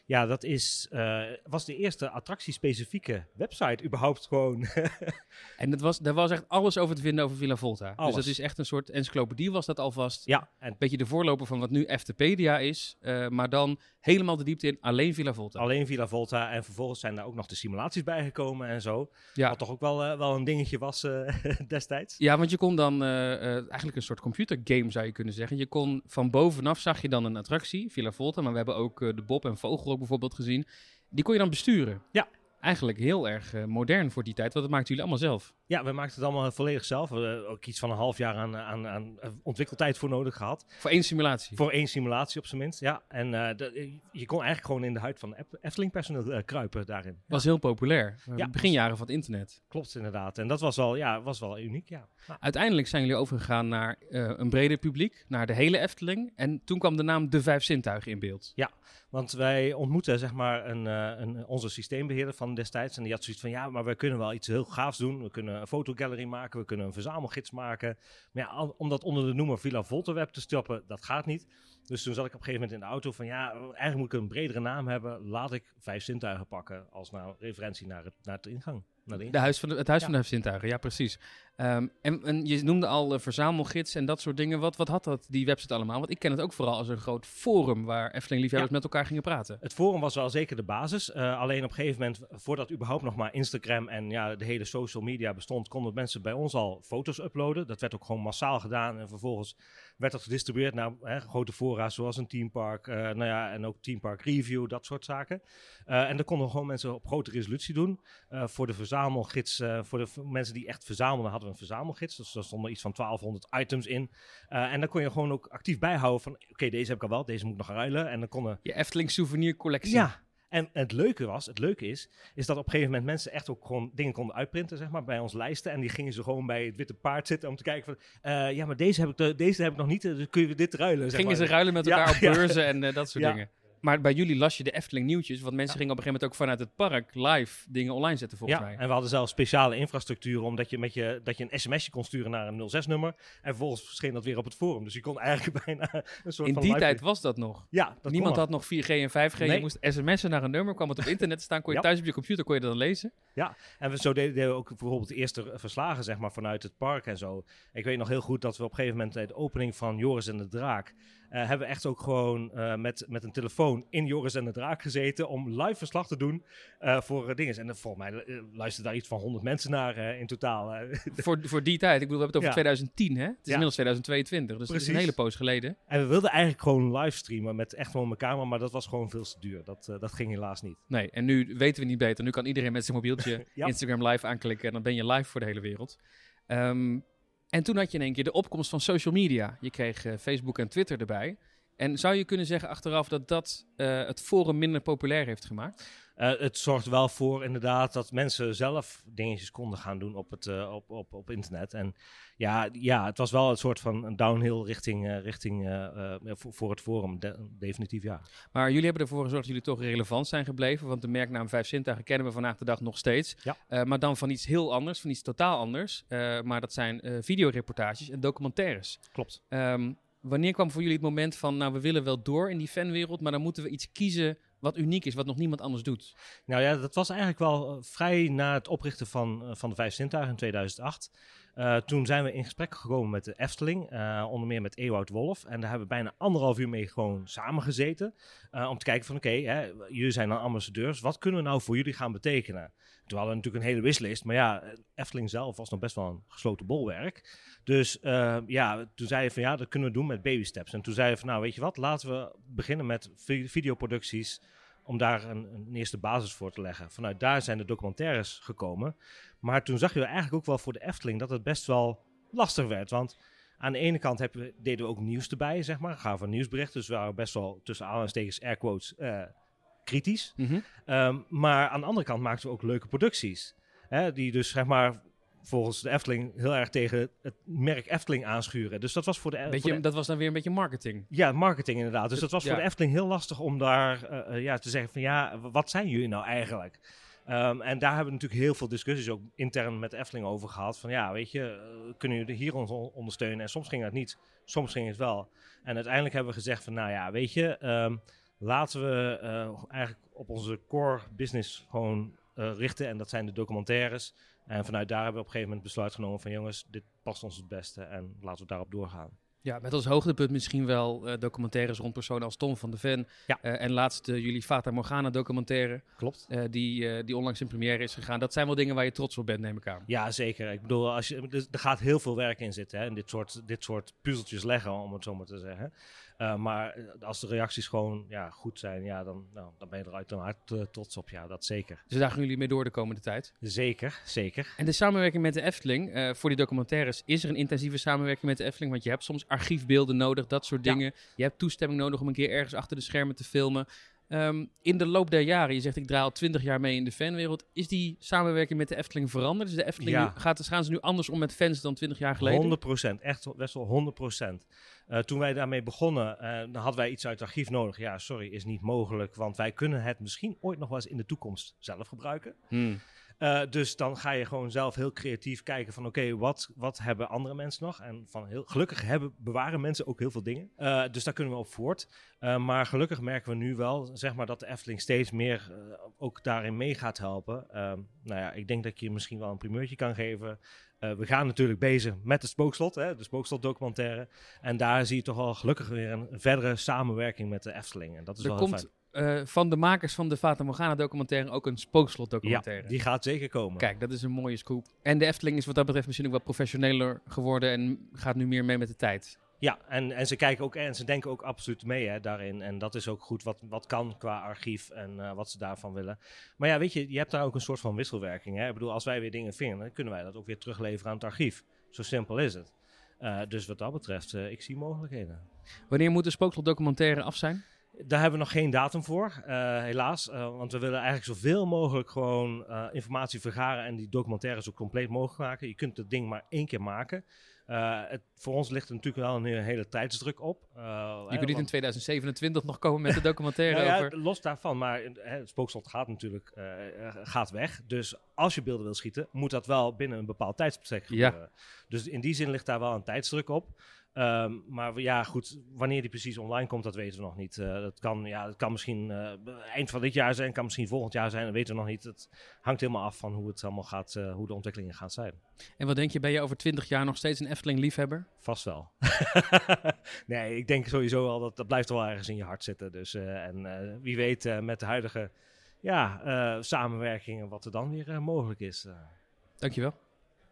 ja, dat is, eh, was de eerste attractiespecifieke website überhaupt gewoon. En dat was, daar was echt alles over te vinden over Villa Volta. Dus dat is echt een soort encyclopedie was dat alvast. ja, en Een beetje de voorloper van wat nu Eftepedia is. maar dan helemaal de diepte in alleen Villa Volta. alleen Villa Volta. En vervolgens zijn daar ook nog de simulaties bijgekomen en zo. Ja. Wat toch ook wel, wel een dingetje was destijds. Ja, want je kon dan eigenlijk een soort computergame zou je kunnen zeggen. Je kon van bovenaf zag je dan een attractie, Villa Volta, maar we hebben ook eh, de Bob en Vogel ook bijvoorbeeld gezien. Die kon je dan besturen. Ja. Eigenlijk heel erg eh, modern voor die tijd, want dat maakten jullie allemaal zelf. Ja, we maakten het allemaal volledig zelf. We hebben ook iets van een half jaar aan, aan, aan ontwikkeltijd voor nodig gehad. Voor één simulatie. Voor één simulatie op zijn minst. Ja, en eh, de- je kon eigenlijk gewoon in de huid van Ef- Efteling personeel eh, kruipen daarin. Was heel populair. Eh, Ja. Beginjaren van het internet. Klopt inderdaad. En dat was wel, ja, was wel uniek. Ja. Uiteindelijk zijn jullie overgegaan naar eh, een breder publiek, naar de hele Efteling. En toen kwam de naam De Vijf Zintuigen in beeld. Want wij ontmoetten zeg maar een, eh, een, onze systeembeheerder van destijds. En die had zoiets van, ja, maar we kunnen wel iets heel gaafs doen. We kunnen een fotogallery maken, we kunnen een verzamelgids maken. Maar ja, om dat onder de noemer Villa Volterweb te stoppen, dat gaat niet. Dus toen zat ik op een gegeven moment in de auto van, ja, eigenlijk moet ik een bredere naam hebben. Laat ik vijf zintuigen pakken als nou referentie naar, het, naar de ingang. De huis van de, het Huis Ja. van de Zintuigen, ja precies. Ehm, en, en je noemde al eh, verzamelgids en dat soort dingen. Wat, wat had dat, die website allemaal? Want ik ken het ook vooral als een groot forum waar Efteling-liefhebbers met elkaar gingen praten. Het forum was wel zeker de basis. Eh, alleen op een gegeven moment, voordat überhaupt nog maar Instagram en ja, de hele social media bestond, konden mensen bij ons al foto's uploaden. Dat werd ook gewoon massaal gedaan. En vervolgens werd dat gedistribueerd naar hè, grote fora zoals een teampark. eh nou ja, en ook teampark review, dat soort zaken. Eh, en dan konden gewoon mensen op grote resolutie doen. Eh, voor de verzamelgids, voor de mensen die echt verzamelden, hadden we een verzamelgids. Dus daar stonden iets van 1200 items in. En dan kon je gewoon ook actief bijhouden van, oké, deze heb ik al wel, deze moet ik nog ruilen. En dan konden Je Efteling souvenircollectie. ja. En het leuke was, het leuke is, is dat op een gegeven moment mensen echt ook gewoon dingen konden uitprinten, zeg maar, bij ons lijsten. En die gingen ze gewoon bij het witte paard zitten om te kijken van, eh, ja, maar deze heb ik, de- deze heb ik nog niet, dus kun je dit ruilen, zeg Gingen maar. ze ruilen met Ja, elkaar op beurzen en eh, dat soort dingen. Maar bij jullie las je de Efteling nieuwtjes, want mensen gingen op een gegeven moment ook vanuit het park live dingen online zetten volgens Ja, mij. en we hadden zelfs speciale infrastructuur omdat je, met je, dat je een sms'je kon sturen naar een 06-nummer. En vervolgens verscheen dat weer op het forum. Dus je kon eigenlijk bijna een soort In van die live- tijd was dat nog. Ja, dat Niemand had nog 4G en 5G. Je moest sms'en naar een nummer, kwam het op internet te staan, kon je Ja. thuis op je computer kon je dat dan lezen. En we, zo deden, we ook bijvoorbeeld de eerste verslagen zeg maar, vanuit het park en zo. Ik weet nog heel goed dat we op een gegeven moment de opening van Joris en de Draak... eh, hebben we echt ook gewoon eh, met, met een telefoon in Joris en de Draak gezeten... om live verslag te doen eh, voor dingen. En volgens mij luisterden daar iets van 100 mensen naar in totaal. voor, voor die tijd. Ik bedoel, we hebben het over Ja. 2010, hè? Het is Ja. inmiddels 2022, dus het is een hele poos geleden. en we wilden eigenlijk gewoon livestreamen met echt gewoon mijn camera... maar dat was gewoon veel te duur. Dat, dat ging helaas niet. Nee, en nu weten we niet beter. Nu kan iedereen met zijn mobieltje Ja. Instagram live aanklikken en dan ben je live voor de hele wereld. Ehm, en toen had je in één keer de opkomst van social media. Je kreeg eh, Facebook en Twitter erbij. En zou je kunnen zeggen achteraf dat dat eh, het forum minder populair heeft gemaakt? Eh, het zorgt wel voor inderdaad dat mensen zelf dingetjes konden gaan doen op, het, eh, op, op, op internet. En ja, ja, het was wel een soort van een downhill richting, eh, richting voor, voor het forum. De- definitief ja. Maar jullie hebben ervoor gezorgd dat jullie toch relevant zijn gebleven. Want de merknaam Vijf Zintuigen kennen we vandaag de dag nog steeds. Ja. Maar dan van iets heel anders, van iets totaal anders. Maar dat zijn videoreportages en documentaires. Klopt. Ehm, wanneer kwam voor jullie het moment van, nou we willen wel door in die fanwereld, maar dan moeten we iets kiezen wat uniek is, wat nog niemand anders doet? Nou ja, dat was eigenlijk wel eh, vrij na het oprichten van, eh, van de Vijf Zintuigen in 2008. Eh, toen zijn we in gesprek gekomen met de Efteling, onder meer met Ewout Wolf. En daar hebben we bijna anderhalf uur mee gewoon samengezeten. eh, om te kijken van oké, hè, jullie zijn dan ambassadeurs. Wat kunnen we nou voor jullie gaan betekenen? Toen hadden we natuurlijk een hele wishlist. Maar ja, Efteling zelf was nog best wel een gesloten bolwerk. Dus ja, toen zei je van ja, dat kunnen we doen met baby steps. En toen zei je van nou, weet je wat, laten we beginnen met vi- videoproducties om daar een, een eerste basis voor te leggen. Vanuit daar zijn de documentaires gekomen. Maar toen zag je eigenlijk ook wel voor de Efteling dat het best wel lastig werd. Want aan de ene kant heb deden we ook nieuws erbij, zeg maar. Gaven nieuwsberichten. Dus we waren best wel tussen aanhalingstekens air quotes eh, kritisch. Mhm. Ehm, maar aan de andere kant maakten we ook leuke producties. Hè, die dus zeg maar volgens de Efteling heel erg tegen het merk Efteling aanschuren. Dus dat was voor de, voor Beetje, de dat was dan weer een beetje marketing. ja, marketing inderdaad. Dus dat was Ja. voor de Efteling heel lastig om daar eh, eh, ja, te zeggen van ja, wat zijn jullie nou eigenlijk? Ehm, en daar hebben we natuurlijk heel veel discussies ook intern met de Efteling over gehad. Van ja, weet je, eh, kunnen jullie hier ons on- ondersteunen? En soms ging dat niet, soms ging het wel. En uiteindelijk hebben we gezegd van nou ja, weet je, ehm, laten we eigenlijk op onze core business gewoon richten. En dat zijn de documentaires. En vanuit daar hebben we op een gegeven moment besluit genomen van jongens, dit past ons het beste en laten we daarop doorgaan. Ja, met als hoogtepunt misschien wel eh, documentaires rond personen als Tom van de Ven. Ja. Eh, en laatst jullie Fata Morgana documentaire, Klopt. eh, die, die onlangs in première is gegaan. Dat zijn wel dingen waar je trots op bent, neem ik aan. Ja, zeker. Ik bedoel, als je, er er gaat heel veel werk in zitten, hè, in dit soort, dit soort puzzeltjes leggen, om het zo maar te zeggen. Eh, maar eh, als de reacties gewoon ja, goed zijn, ja, dan, nou, dan ben je er uiteraard eh, trots op. Ja, dat zeker. Dus daar gaan jullie mee door de komende tijd. Zeker, zeker. En de samenwerking met de Efteling, voor die documentaires, is er een intensieve samenwerking met de Efteling? Want je hebt soms archiefbeelden nodig, dat soort Ja. dingen. Je hebt toestemming nodig om een keer ergens achter de schermen te filmen. Ehm, in de loop der jaren, je zegt ik draai al twintig jaar mee in de fanwereld, is die samenwerking met de Efteling veranderd? Is de Efteling Ja. nu, gaat, gaan ze nu anders om met fans dan twintig jaar geleden? 100 procent, echt wel- best wel 100 procent. toen wij daarmee begonnen, eh, dan hadden wij iets uit het archief nodig. Ja, sorry, is niet mogelijk, want wij kunnen het misschien ooit nog wel eens in de toekomst zelf gebruiken. Hmm. Eh, dus dan ga je gewoon zelf heel creatief kijken van oké, wat, wat hebben andere mensen nog? En van heel, gelukkig hebben, bewaren mensen ook heel veel dingen. Eh, dus daar kunnen we op voort. Eh, maar gelukkig merken we nu wel, zeg maar, dat de Efteling steeds meer eh, ook daarin mee gaat helpen. Ehm, nou ja, ik denk dat ik je misschien wel een primeurtje kan geven. Eh, we gaan natuurlijk bezig met het Spookslot, hè, de Spookslot documentaire. En daar zie je toch wel gelukkig weer een verdere samenwerking met de Efteling. En dat is Er wel heel komt fijn. eh, van de makers van de Fata Morgana documentaire ook een spookslot Ja, documentaire. die gaat zeker komen. Kijk, dat is een mooie scoop. En de Efteling is wat dat betreft misschien ook wat professioneler geworden en gaat nu meer mee met de tijd. Ja, en, en ze kijken ook en ze denken ook absoluut mee hè, daarin. En dat is ook goed wat, wat kan qua archief en eh, wat ze daarvan willen. Maar ja, weet je, je hebt daar ook een soort van wisselwerking. Hè? Ik bedoel, als wij weer dingen vinden, dan kunnen wij dat ook weer terugleveren aan het archief. Zo simpel is het. Eh, dus wat dat betreft, eh, ik zie mogelijkheden. Wanneer moet de spookslot documentaire af zijn? Daar hebben we nog geen datum voor, helaas. Want we willen eigenlijk zoveel mogelijk gewoon informatie vergaren en die documentaire zo compleet mogelijk maken. Je kunt het ding maar één keer maken. Eh, het, voor ons ligt er natuurlijk wel een hele, hele tijdsdruk op. Eh, Je kunt niet in want- 2027 nog komen met de documentaire Nou ja, over... los daarvan, maar eh, het spookslot gaat natuurlijk gaat weg. Dus als je beelden wil schieten, moet dat wel binnen een bepaald tijdsbestek Ja. gebeuren. Dus in die zin ligt daar wel een tijdsdruk op. Ehm, maar ja, goed, wanneer die precies online komt, dat weten we nog niet. Eh, dat, kan, ja, dat kan misschien eh, eind van dit jaar zijn, kan misschien volgend jaar zijn, dat weten we nog niet. Het hangt helemaal af van hoe het allemaal gaat, eh, hoe de ontwikkelingen gaan zijn. En wat denk je, ben je over 20 jaar nog steeds een Efteling-liefhebber? Vast wel. nee, ik denk sowieso wel dat dat blijft wel ergens in je hart zitten. Dus, en wie weet met de huidige ja, samenwerkingen wat er dan weer mogelijk is. Dankjewel.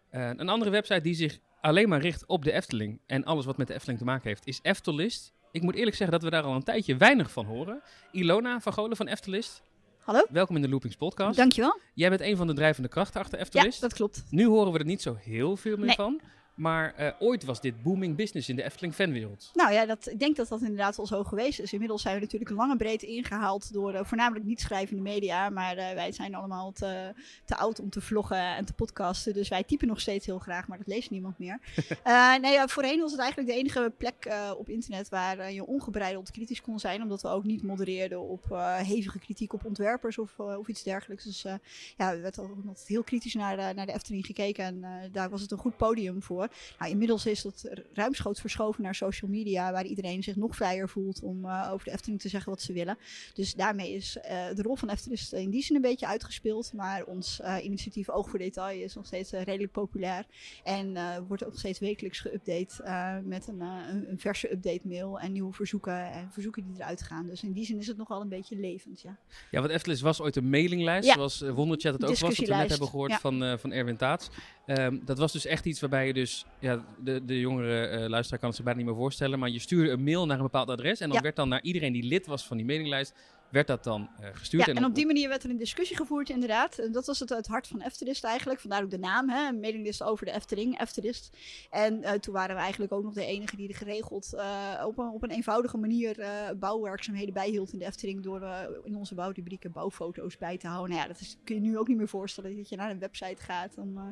Een andere website die zich alleen maar richt op de Efteling en alles wat met de Efteling te maken heeft, is Eftelist. Ik moet eerlijk zeggen dat we daar al een tijdje weinig van horen. Ilona van Golen van Eftelist, Hallo, welkom in de Loopings podcast. dankjewel. Jij bent een van de drijvende krachten achter Ja, Eftelist. dat klopt. Nu horen we er niet zo heel veel meer Nee. van. Maar eh, ooit was dit booming business in de Efteling fanwereld. Nou ja, dat, ik denk dat dat inderdaad wel zo geweest is. Inmiddels zijn we natuurlijk lang en breed ingehaald door eh, voornamelijk niet schrijvende media. Maar eh, wij zijn allemaal te, te oud om te vloggen en te podcasten. Dus wij typen nog steeds heel graag, maar dat leest niemand meer. Nee, ja, voorheen was het eigenlijk de enige plek op internet waar je ongebreideld kritisch kon zijn. Omdat we ook niet modereerden op hevige kritiek op ontwerpers of, of iets dergelijks. Dus ja, er werd altijd heel kritisch naar de, naar de Efteling gekeken. En daar was het een goed podium voor. Nou, inmiddels is dat ruimschoots verschoven naar social media, waar iedereen zich nog vrijer voelt om eh, over de Efteling te zeggen wat ze willen. Dus daarmee is eh, de rol van Efteling in die zin een beetje uitgespeeld. Maar ons eh, initiatief Oog voor Detail is nog steeds redelijk populair. En wordt ook nog steeds wekelijks geüpdate met een, een, verse update mail en nieuwe verzoeken en verzoeken die eruit gaan. Dus in die zin is het nog wel een beetje levend, ja. Ja, want Efteling was ooit een mailinglijst, Ja. zoals Wonderchat het ook was, wat we net hebben gehoord ja. van, van Erwin Taats. Ehm, dat was dus echt iets waarbij je dus, ja, de, de jongere eh, luisteraar kan het zich bijna niet meer voorstellen, maar je stuurde een mail naar een bepaald adres en dan Ja. werd dan naar iedereen die lid was van die mailinglijst, werd dat dan eh, gestuurd. Ja, en op die manier werd er een discussie gevoerd, inderdaad. En dat was het, het hart van Eftelist eigenlijk. Vandaar ook de naam, hè? een mailinglist over de Efteling, Eftelist. En eh, toen waren we eigenlijk ook nog de enige die er geregeld eh, op, een, op een eenvoudige manier bouwwerkzaamheden bijhield in de Efteling. Door in onze bouwrubrieken bouwfoto's bij te houden. Nou ja, dat is, kun je nu ook niet meer voorstellen dat je naar een website gaat om eh,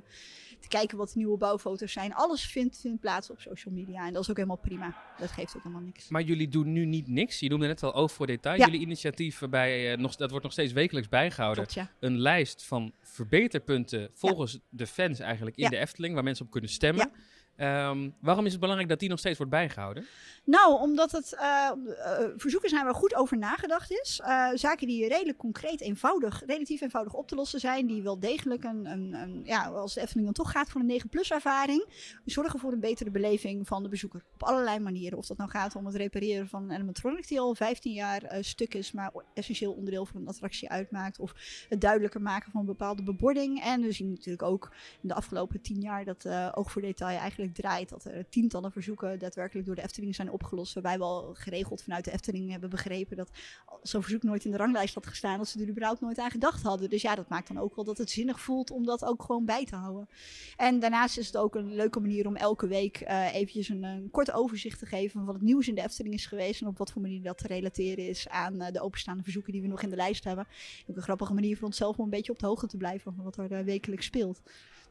te kijken wat de nieuwe bouwfoto's zijn. Alles vindt, vindt plaats op social media en dat is ook helemaal prima. Dat geeft ook helemaal niks. Maar jullie doen nu niet niks. Je noemde net al oog voor detail. Ja. Jullie initiatief waarbij, eh, nog, dat wordt nog steeds wekelijks bijgehouden. Ja. Een lijst van verbeterpunten volgens de fans eigenlijk in de Efteling, waar mensen op kunnen stemmen. Ehm, waarom is het belangrijk dat die nog steeds wordt bijgehouden? Nou, omdat het eh, eh, verzoeken zijn waar goed over nagedacht is. Eh, zaken die redelijk concreet, eenvoudig, relatief eenvoudig op te lossen zijn. Die wel degelijk een, een, een ja, als de Efteling dan toch gaat voor een 9-plus ervaring. Zorgen voor een betere beleving van de bezoeker. Op allerlei manieren. Of dat nou gaat om het repareren van een animatronic die al 15 jaar stuk is. Maar essentieel onderdeel van een attractie uitmaakt. Of het duidelijker maken van een bepaalde bebording. En we zien natuurlijk ook in de afgelopen 10 jaar dat oog voor detail eigenlijk draait. Dat er tientallen verzoeken daadwerkelijk door de Efteling zijn opgelost. Waarbij we al geregeld vanuit de Efteling hebben begrepen dat zo'n verzoek nooit in de ranglijst had gestaan. Dat ze er überhaupt nooit aan gedacht hadden. Dus ja, dat maakt dan ook wel dat het zinnig voelt om dat ook gewoon bij te houden. En daarnaast is het ook een leuke manier om elke week eh, eventjes een, kort overzicht te geven van wat het nieuws in de Efteling is geweest. En op wat voor manier dat te relateren is aan eh, de openstaande verzoeken die we nog in de lijst hebben. Ook een grappige manier voor onszelf om een beetje op de hoogte te blijven van wat er eh, wekelijks speelt.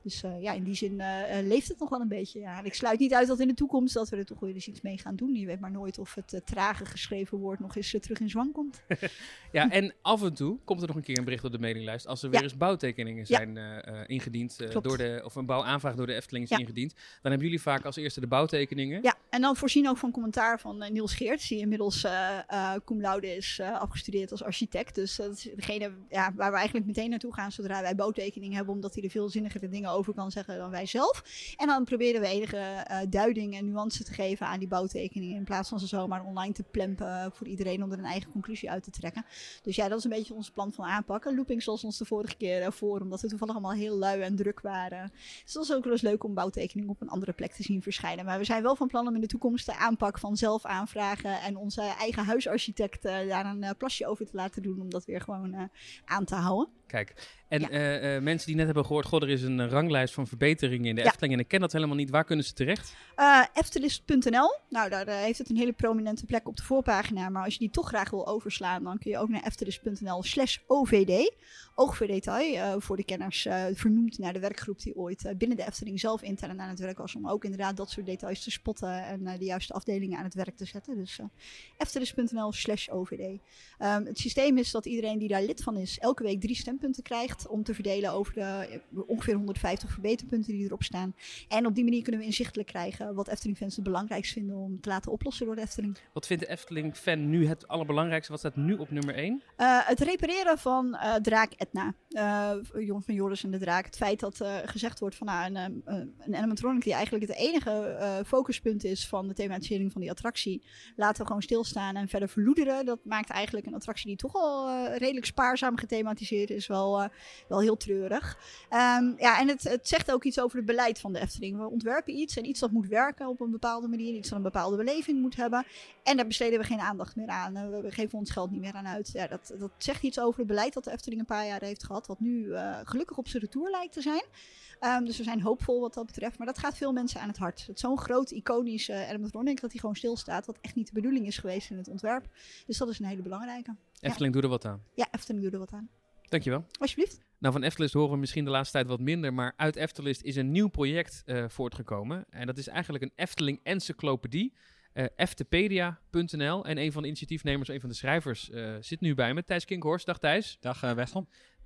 Dus eh, ja, in die zin eh, eh, leeft het nog wel een beetje. Ja. En ik sluit niet uit dat in de toekomst dat we er toch weer eens iets mee gaan doen. Je weet maar nooit of het trage geschreven woord nog eens terug in zwang komt. Ja, en af en toe komt er nog een keer een bericht op de mailinglijst als er weer Ja. eens bouwtekeningen zijn ingediend door de, of een bouwaanvraag door de Efteling is Ja. ingediend. Dan hebben jullie vaak als eerste de bouwtekeningen. Ja, en dan voorzien ook van commentaar van Niels Geerts, die inmiddels cum laude is afgestudeerd als architect. Dus dat is degene ja, waar we eigenlijk meteen naartoe gaan zodra wij bouwtekeningen hebben, omdat hij er veel zinnigere over kan zeggen dan wij zelf. En dan proberen we enige eh, duiding en nuance te geven aan die bouwtekeningen, in plaats van ze zomaar online te plempen voor iedereen om er een eigen conclusie uit te trekken. Dus ja, dat is een beetje ons plan van aanpakken. Looping zoals ons de vorige keer eh, voor, omdat we toevallig allemaal heel lui en druk waren. Dus dat is ook wel eens leuk om bouwtekeningen op een andere plek te zien verschijnen. Maar we zijn wel van plan om in de toekomst de aanpak van zelf aanvragen en onze eigen huisarchitect eh, daar een plasje over te laten doen om dat weer gewoon aan te houden. Kijk, en Ja. eh, eh, mensen die net hebben gehoord, god, er is een eh, ranglijst van verbeteringen in de Ja. Efteling en ik ken dat helemaal niet. Waar kunnen ze terecht? Eh Eftelist.nl, nou daar heeft het een hele prominente plek op de voorpagina. Maar als je die toch graag wil overslaan, dan kun je ook naar eftelist.nl slash OVD. Oog voor detail, eh, voor de kenners, eh, vernoemd naar de werkgroep die ooit eh, binnen de Efteling zelf intern aan het werk was. Om ook inderdaad dat soort details te spotten en de juiste afdelingen aan het werk te zetten. Dus eftelist.nl slash OVD. Ehm, het systeem is dat iedereen die daar lid van is, elke week drie stempunten krijgt. Om te verdelen over de ongeveer 150 verbeterpunten die erop staan. En op die manier kunnen we inzichtelijk krijgen wat Efteling-fans het belangrijkst vinden om te laten oplossen door de Efteling. Wat vindt de Efteling-fan nu het allerbelangrijkste? Wat staat nu op nummer 1? Eh, het repareren van eh, draak No. Eh, Jon van Joris en de draak. Het feit dat eh, gezegd wordt van nou, een, eh, een animatronic die eigenlijk het enige eh, focuspunt is van de thematisering van die attractie. Laten we gewoon stilstaan en verder verloederen. Dat maakt eigenlijk een attractie die toch al redelijk spaarzaam gethematiseerd is wel, wel heel treurig. Ehm, ja, en het, het zegt ook iets over het beleid van de Efteling. We ontwerpen iets en iets dat moet werken op een bepaalde manier. Iets dat een bepaalde beleving moet hebben. En daar besteden we geen aandacht meer aan. We geven ons geld niet meer aan uit. Ja, dat, dat zegt iets over het beleid dat de Efteling een paar jaar heeft gehad. Wat nu eh, gelukkig op zijn retour lijkt te zijn. Ehm, dus we zijn hoopvol wat dat betreft. Maar dat gaat veel mensen aan het hart. Het is zo'n groot, iconisch uh, animatronic dat hij gewoon stilstaat. Wat echt niet de bedoeling is geweest in het ontwerp. Dus dat is een hele belangrijke. Efteling doet er wat aan. Ja, Efteling doet er wat aan. Dankjewel. Alsjeblieft. Nou, van Eftelist horen we misschien de laatste tijd wat minder, maar uit Eftelist is een nieuw project eh, voortgekomen. En dat is eigenlijk een Efteling encyclopedie. eh eftepedia.nl. En een van de initiatiefnemers, een van de schrijvers, eh, zit nu bij me. Thijs Kinkhorst. Dag Thijs. Dag uh.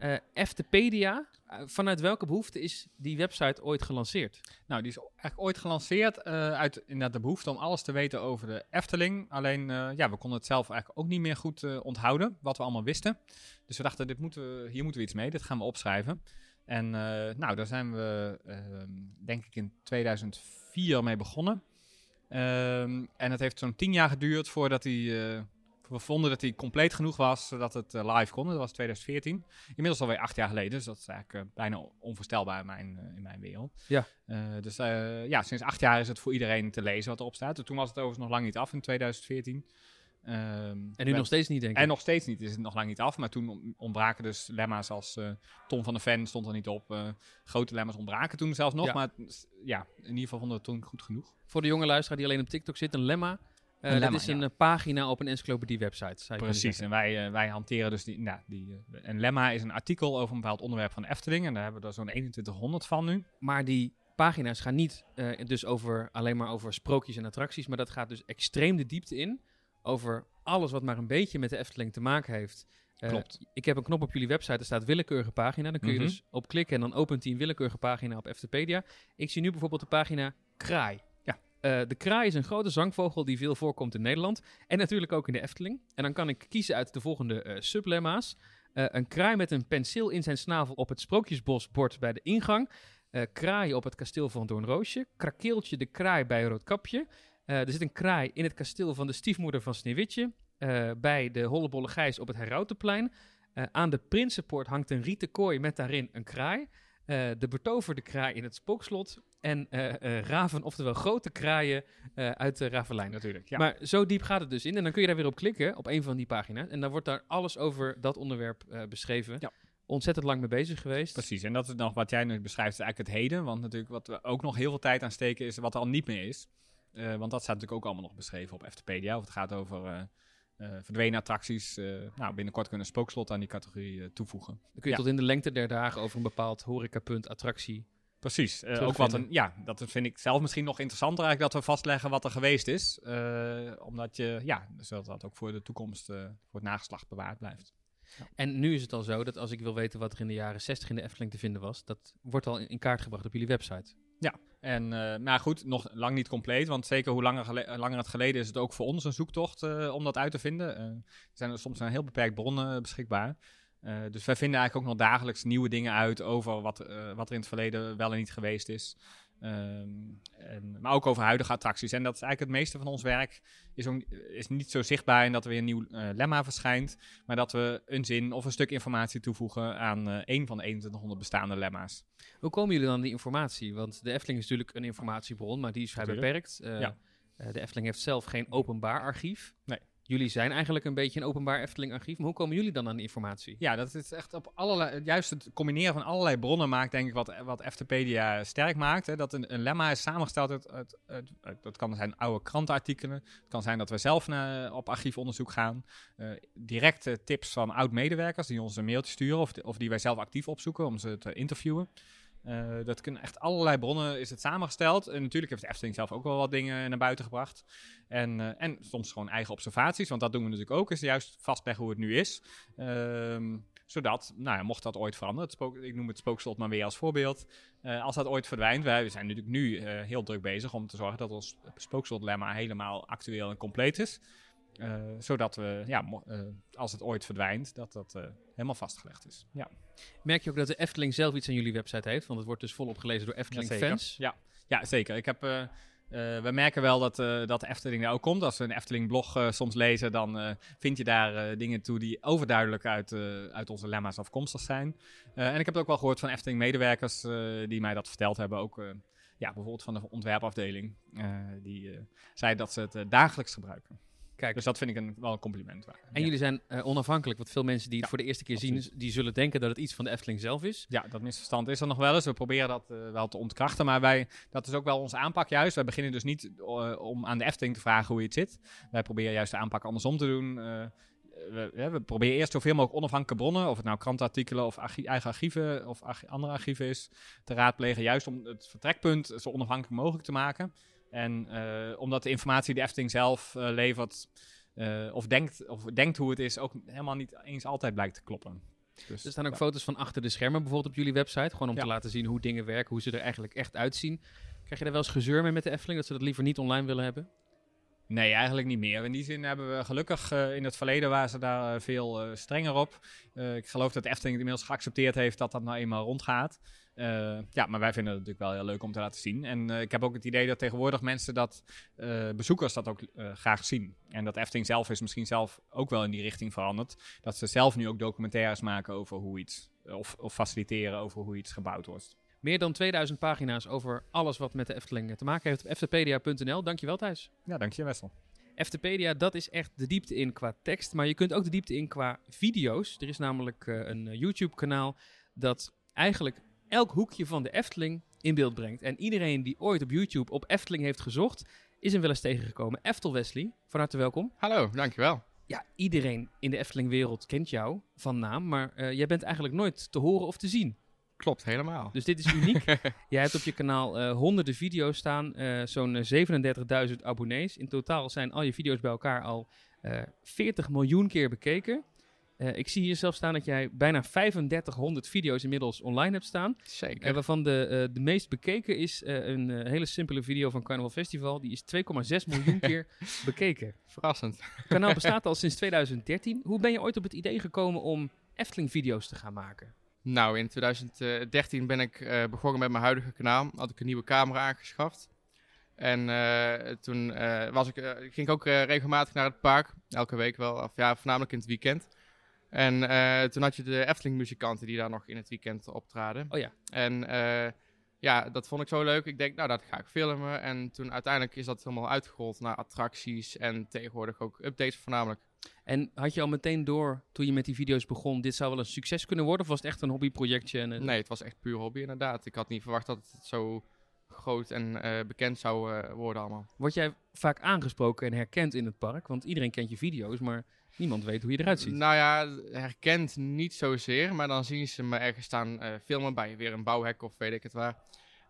Uh, Eftepedia, uh, vanuit welke behoefte is die website ooit gelanceerd? Nou, die is eigenlijk ooit gelanceerd uh, uit inderdaad de behoefte om alles te weten over de Efteling. Alleen, ja, we konden het zelf eigenlijk ook niet meer goed onthouden, wat we allemaal wisten. Dus we dachten, dit moeten we, hier moeten we iets mee, dit gaan we opschrijven. En nou, daar zijn we, ehm, denk ik, in 2004 mee begonnen. Ehm, en het heeft zo'n tien jaar geduurd voordat hij we vonden dat hij compleet genoeg was zodat het uh, live kon. Dat was 2014. Inmiddels alweer acht jaar geleden. Dus dat is eigenlijk uh, bijna onvoorstelbaar in mijn, uh, in mijn wereld. Ja. dus ja, sinds acht jaar is het voor iedereen te lezen wat erop staat. Toen was het overigens nog lang niet af in 2014. Ehm, En nu nog steeds niet, denk ik. En nog steeds niet, is het nog lang niet af. Maar toen ontbraken dus lemma's als eh, Tom van der Ven stond er niet op. eh, grote lemma's ontbraken toen zelfs nog. Ja. Maar ja, in ieder geval vonden we het toen goed genoeg. Voor de jonge luisteraar die alleen op TikTok zit, een lemma. Eh, dat lemma, is een ja. eh, pagina op een encyclopedie-website. Precies, en wij, eh, wij hanteren dus die, nou, die eh, een lemma is een artikel over een bepaald onderwerp van de Efteling. En daar hebben we er zo'n 2100 van nu. Maar die pagina's gaan niet eh, dus over, alleen maar over sprookjes en attracties. Maar dat gaat dus extreem de diepte in. Over alles wat maar een beetje met de Efteling te maken heeft. Eh, Klopt. Ik heb een knop op jullie website, er staat willekeurige pagina. Daar kun je Mhm. dus op klikken en dan opent hij een willekeurige pagina op Eftepedia. Ik zie nu bijvoorbeeld de pagina Kraai. Eh, de kraai is een grote zangvogel die veel voorkomt in Nederland. En natuurlijk ook in de Efteling. En dan kan ik kiezen uit de volgende eh, sublemma's. Eh, een kraai met een penseel in zijn snavel op het Sprookjesbosbord bij de ingang. Kraai op het kasteel van Doornroosje. Krakeeltje de kraai bij Roodkapje. Er zit een kraai in het kasteel van de stiefmoeder van Sneeuwwitje. Bij de Hollebolle Gijs op het Herautenplein. Aan de Prinsenpoort hangt een rieten kooi met daarin een kraai. Eh, de betoverde kraai in het spookslot. En eh, eh, raven, oftewel grote kraaien uit de Ravelijn. Natuurlijk, ja. Maar zo diep gaat het dus in. En dan kun je daar weer op klikken, op een van die pagina's. En dan wordt daar alles over dat onderwerp beschreven. Ja. Ontzettend lang mee bezig geweest. Precies, en dat is nog wat jij nu beschrijft, is eigenlijk het heden. Want natuurlijk wat we ook nog heel veel tijd aan steken is wat er al niet meer is. Want dat staat natuurlijk ook allemaal nog beschreven op Eftepedia. Of het gaat over eh, verdwenen attracties. Eh, nou, binnenkort kunnen spookslot aan die categorie eh, toevoegen. Dan kun je Ja. tot in de lengte der dagen over een bepaald horecapunt, attractie. Precies. ook wat een, ja, dat vind ik zelf misschien nog interessanter eigenlijk dat we vastleggen wat er geweest is. Omdat je, ja, zodat dat ook voor de toekomst, voor het nageslacht bewaard blijft. En nu is het al zo dat als ik wil weten wat er in de jaren 60 in de Efteling te vinden was, dat wordt al in kaart gebracht op jullie website. En, eh, maar goed, nog lang niet compleet. Want zeker hoe langer, eh, langer het geleden is het ook voor ons een zoektocht eh, om dat uit te vinden. Er zijn soms een heel beperkt bronnen beschikbaar. Dus wij vinden eigenlijk ook nog dagelijks nieuwe dingen uit over wat, wat er in het verleden wel en niet geweest is. Ehm, en, maar ook over huidige attracties. En dat is eigenlijk het meeste van ons werk is, ook, is niet zo zichtbaar in dat er weer een nieuw eh, lemma verschijnt. Maar dat we een zin of een stuk informatie toevoegen aan eh één van de 2100 bestaande lemma's. Hoe komen jullie dan aan die informatie? Want de Efteling is natuurlijk een informatiebron, maar die is vrij beperkt. Ja. eh, de Efteling heeft zelf geen openbaar archief. Nee. Jullie zijn eigenlijk een beetje een openbaar Efteling-archief. Maar hoe komen jullie dan aan informatie? Ja, dat is echt op allerlei. Juist het combineren van allerlei bronnen maakt, denk ik, wat, wat Eftepedia sterk maakt. Hè. Dat een, een lemma is samengesteld uit, Dat kan zijn oude krantenartikelen. Het kan zijn dat we zelf naar, op archiefonderzoek gaan. Eh, directe tips van oud-medewerkers die ons een mailtje sturen. Of, of die wij zelf actief opzoeken om ze te interviewen. Eh, dat kunnen echt allerlei bronnen is het samengesteld. En natuurlijk heeft de Efteling zelf ook wel wat dingen naar buiten gebracht. En, eh, en soms gewoon eigen observaties, want dat doen we natuurlijk ook. Is juist vastleggen hoe het nu is. Ehm, zodat, nou ja, mocht dat ooit veranderen, ik noem het spookslot maar weer als voorbeeld. Eh, als dat ooit verdwijnt, wij zijn natuurlijk nu heel druk bezig om te zorgen dat ons spookslotlemma helemaal actueel en compleet is. Eh, zodat we, ja, eh, als het ooit verdwijnt, dat dat eh, helemaal vastgelegd is. Ja. Merk je ook dat de Efteling zelf iets aan jullie website heeft? Want het wordt dus volop gelezen door. Efteling-fans. Ja, ja, zeker. Ik heb, we merken wel dat, dat de Efteling daar ook komt. Als we een Efteling-blog soms lezen, dan vind je daar dingen toe die overduidelijk uit, uit onze lemma's afkomstig zijn. En ik heb het ook wel gehoord van Efteling-medewerkers die mij dat verteld hebben. Ook ja, bijvoorbeeld van de ontwerpafdeling. die zei dat ze het dagelijks gebruiken. Kijk, Dus dat vind ik een, wel een compliment waard. en ja. jullie zijn eh, onafhankelijk. Want veel mensen die het Ja, voor de eerste keer absoluut. zien, die zullen denken dat het iets van de Efteling zelf is. Ja, dat misverstand is er nog wel eens. We proberen dat eh, wel te ontkrachten. Maar wij, dat is ook wel onze aanpak juist. Wij beginnen dus niet eh, om aan de Efteling te vragen hoe iets zit. Wij proberen juist de aanpak andersom te doen. We, we proberen eerst zoveel mogelijk onafhankelijke bronnen, of het nou krantenartikelen of eigen archieven of andere archieven is, te raadplegen. Juist om het vertrekpunt zo onafhankelijk mogelijk te maken. En eh, omdat de informatie die de Efteling zelf eh, levert, eh, of, denkt, of denkt hoe het is, ook helemaal niet eens altijd blijkt te kloppen. Dus, Er staan ook ja. foto's van achter de schermen bijvoorbeeld op jullie website. Gewoon om Ja. te laten zien hoe dingen werken, hoe ze er eigenlijk echt uitzien. Krijg je daar wel eens gezeur mee met de Efteling, dat ze dat liever niet online willen hebben? Nee, eigenlijk niet meer. In die zin hebben we gelukkig in het verleden waren ze daar veel strenger op. Ik geloof dat de Efteling het inmiddels geaccepteerd heeft dat dat nou eenmaal rondgaat. Eh, ja, maar wij vinden het natuurlijk wel heel leuk om te laten zien. En eh, ik heb ook het idee dat tegenwoordig mensen dat, eh, bezoekers dat ook graag zien. En dat Efteling zelf is misschien zelf ook wel in die richting veranderd. Dat ze zelf nu ook documentaires maken over hoe iets, of, of faciliteren over hoe iets gebouwd wordt. Meer dan 2000 pagina's over alles wat met de Efteling te maken heeft op eftepedia.nl. Dankjewel Thijs. Ja, dank je Wessel. Eftepedia, dat is echt de diepte in qua tekst. Maar je kunt ook de diepte in qua video's. Er is namelijk een YouTube-kanaal dat eigenlijk elk hoekje van de Efteling in beeld brengt. En iedereen die ooit op YouTube op Efteling heeft gezocht, is hem wel eens tegengekomen. Eftel Wesley, van harte welkom. Hallo, dankjewel. Ja, iedereen in de Efteling-wereld kent jou van naam, maar eh, jij bent eigenlijk nooit te horen of te zien. Klopt, helemaal. Dus dit is uniek. Jij hebt op je kanaal eh, honderden video's staan, eh, zo'n eh, 37.000 abonnees. In totaal zijn al je video's bij elkaar al eh 40 miljoen keer bekeken. Eh, ik zie hier zelf staan dat jij bijna 3500 video's inmiddels online hebt staan. Zeker. Eh, waarvan de, eh, de meest bekeken is een hele simpele video van Carnival Festival. Die is 2,6 miljoen keer bekeken. Verrassend. Het kanaal bestaat al sinds 2013. Hoe ben je ooit op het idee gekomen om Efteling-video's te gaan maken? Nou, in 2013 ben ik begonnen met mijn huidige kanaal. Had ik een nieuwe camera aangeschaft. En toen was ik, ging ik ook regelmatig naar het park. Elke week wel, of ja, voornamelijk in het weekend. En eh, toen had je de Efteling-muzikanten die daar nog in het weekend optraden. Oh ja. En eh, ja, dat vond ik zo leuk. Ik denk, nou, dat ga ik filmen. En toen uiteindelijk is dat helemaal uitgerold naar attracties en tegenwoordig ook updates voornamelijk. En had je al meteen door, toen je met die video's begon, dit zou wel een succes kunnen worden? Of was het echt een hobbyprojectje? En, Nee, het was echt puur hobby inderdaad. Ik had niet verwacht dat het zo groot en eh, bekend zou worden allemaal. Word jij vaak aangesproken en herkend in het park? Want iedereen kent je video's, maar niemand weet hoe je eruit ziet. Nou ja, herkend niet zozeer, maar dan zien ze me ergens staan eh, filmen bij weer een bouwhek of weet ik het waar.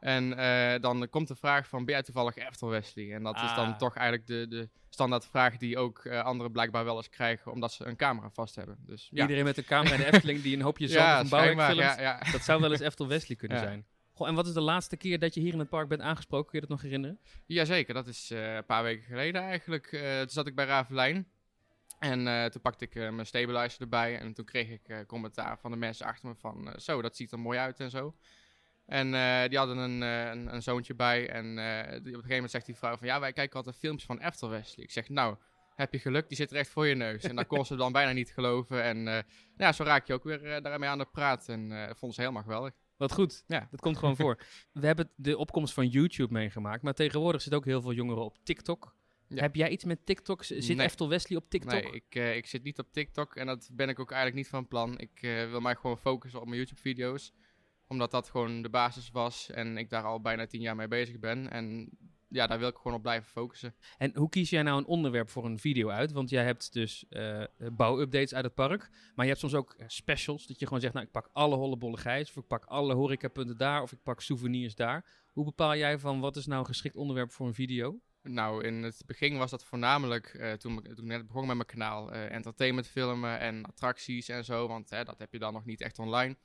En eh, dan komt de vraag van, ben jij toevallig Eftel Wesley? En dat is Ah. dan toch eigenlijk de, de standaard vraag die ook eh, anderen blijkbaar wel eens krijgen, omdat ze een camera vast hebben. Dus ja, Iedereen met een camera in de Efteling die een hoopje zand een bouwwerk schijnbaar, filmt. ja, ja. Dat zou wel eens Eftel Wesley kunnen Ja. zijn. Goh, en wat is de laatste keer dat je hier in het park bent aangesproken? Kun je dat nog herinneren? Jazeker, dat is een paar weken geleden eigenlijk. Toen zat ik bij Ravelijn. En eh, toen pakte ik eh, mijn stabilizer erbij. En toen kreeg ik eh, commentaar van de mensen achter me van... zo, dat ziet er mooi uit en zo. En die hadden een, een, een zoontje bij. En die, op een gegeven moment zegt die vrouw van... Ja, wij kijken altijd filmpjes van Eftel Wesley. Ik zeg, nou, heb je geluk, die zit er echt voor je neus. En dat kon ze dan bijna niet geloven. En eh, ja, zo raak je ook weer daarmee aan de praat. En dat vonden ze helemaal geweldig. Wat goed. Ja. Dat komt gewoon voor. We hebben de opkomst van YouTube meegemaakt, maar tegenwoordig zitten ook heel veel jongeren op TikTok. Ja. Heb jij iets met TikTok? Zit Nee. Eftel Wesley op TikTok? Nee, ik, eh, ik zit niet op TikTok en dat ben ik ook eigenlijk niet van plan. Ik eh, wil mij gewoon focussen op mijn YouTube-video's. Omdat dat gewoon de basis was en ik daar al bijna tien jaar mee bezig ben. En ja, daar wil ik gewoon op blijven focussen. En hoe kies jij nou een onderwerp voor een video uit? Want jij hebt dus eh, bouwupdates uit het park, maar je hebt soms ook specials. Dat je gewoon zegt, nou ik pak alle hollebolle gijs, of ik pak alle horecapunten daar, of ik pak souvenirs daar. Hoe bepaal jij van wat is nou een geschikt onderwerp voor een video? Nou, in het begin was dat voornamelijk, eh, toen, ik- toen ik net begon met mijn kanaal, eh, entertainment filmen en attracties en zo. Want hè, dat heb je dan nog niet echt online.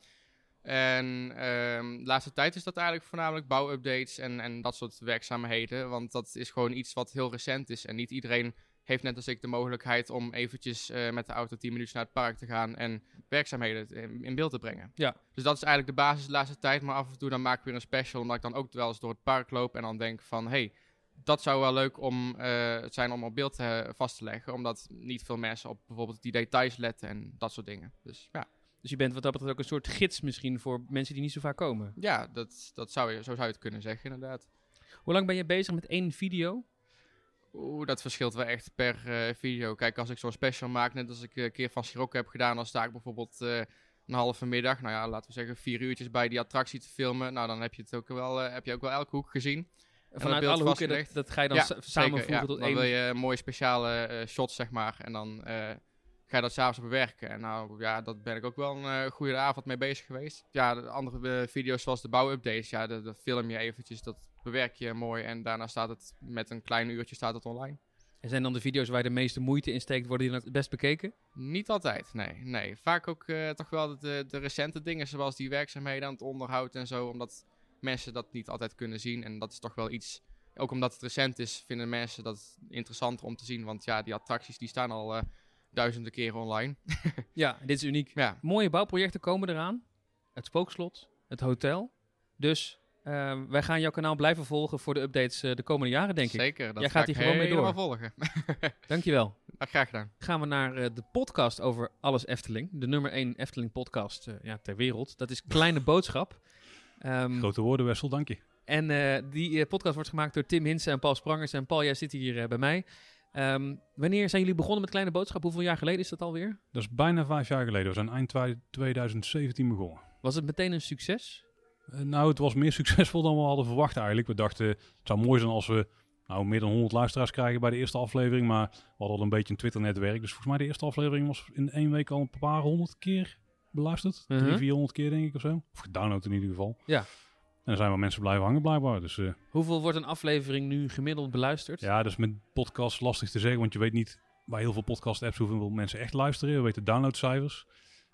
En ehm, de laatste tijd is dat eigenlijk voornamelijk bouwupdates en, en dat soort werkzaamheden. Want dat is gewoon iets wat heel recent is. En niet iedereen heeft net als ik de mogelijkheid om eventjes eh, met de auto 10 minuten naar het park te gaan en werkzaamheden in, in beeld te brengen. Ja. Dus dat is eigenlijk de basis de laatste tijd. Maar af en toe dan maak ik weer een special, omdat ik dan ook wel eens door het park loop en dan denk van... Hey, dat zou wel leuk om, eh, zijn om op beeld eh, vast te leggen. Omdat niet veel mensen op bijvoorbeeld die details letten en dat soort dingen. Dus ja, Dus je bent wat dat betreft ook een soort gids misschien voor mensen die niet zo vaak komen. ja dat, dat zou je, zo zou je het kunnen zeggen inderdaad. Hoe lang ben je bezig met één video? Oeh, dat verschilt wel echt per eh, video. Kijk, als ik zo'n special maak, net als ik een keer van Sirocco heb gedaan, dan sta ik bijvoorbeeld eh, een halve middag, nou ja, laten we zeggen vier uurtjes bij die attractie te filmen. Nou, dan heb je het ook wel, heb je ook wel elke hoek gezien. Vanuit alle hoeken, dat, dat ga je dan Ja, samenvoegen ja. tot Dan één... wil je mooie speciale eh, shots, zeg maar. En dan eh, ga je dat s'avonds bewerken. En nou, ja, dat ben ik ook wel een eh, goede avond mee bezig geweest. Ja, de andere video's zoals de bouwupdates, ja, dat, dat film je eventjes, dat bewerk je mooi. En daarna staat het met een klein uurtje staat het online. En zijn dan de video's waar je de meeste moeite in steekt, worden die dan het best bekeken? Niet altijd, nee. nee. Vaak ook toch wel de, de recente dingen, zoals die werkzaamheden aan het onderhoud en zo. Omdat mensen dat niet altijd kunnen zien. En dat is toch wel iets, ook omdat het recent is, vinden mensen dat interessanter om te zien. Want ja, die attracties die staan al eh, duizenden keren online. Ja, dit is uniek. Ja, Mooie bouwprojecten komen eraan. Het spookslot, het hotel. Dus eh, wij gaan jouw kanaal blijven volgen voor de updates eh, de komende jaren, denk ik. zeker. Dat Jij ga gaat hier gewoon mee door. volgen. Dankjewel. Graag gedaan. Gaan we naar de podcast over alles Efteling. De nummer 1 Efteling podcast ja, ter wereld. Dat is Kleine Boodschap. Ehm, Grote woorden, Wessel, dank je. En eh, die eh, podcast wordt gemaakt door Tim Hinsen en Paul Sprangers. En Paul, jij zit hier eh, bij mij. Ehm, wanneer zijn jullie begonnen met Kleine Boodschap? Hoeveel jaar geleden is dat alweer? Dat is bijna vijf jaar geleden. We zijn eind twa- 2017 begonnen. Was het meteen een succes? Nou, het was meer succesvol dan we hadden verwacht eigenlijk. We dachten, het zou mooi zijn als we nou, meer dan 100 luisteraars krijgen bij de eerste aflevering. Maar we hadden al een beetje een Twitter-netwerk. Dus volgens mij de eerste aflevering was in één week al een paar honderd keer beluisterd. Mhm. Drie, 400 keer denk ik of zo. Of gedownload in ieder geval. Ja. En dan zijn wel mensen blijven hangen blijkbaar. Dus eh, Hoeveel wordt een aflevering nu gemiddeld beluisterd? ja, dat is met podcasts lastig te zeggen. Want je weet niet bij heel veel podcast-apps hoeveel mensen echt luisteren. We weten downloadcijfers.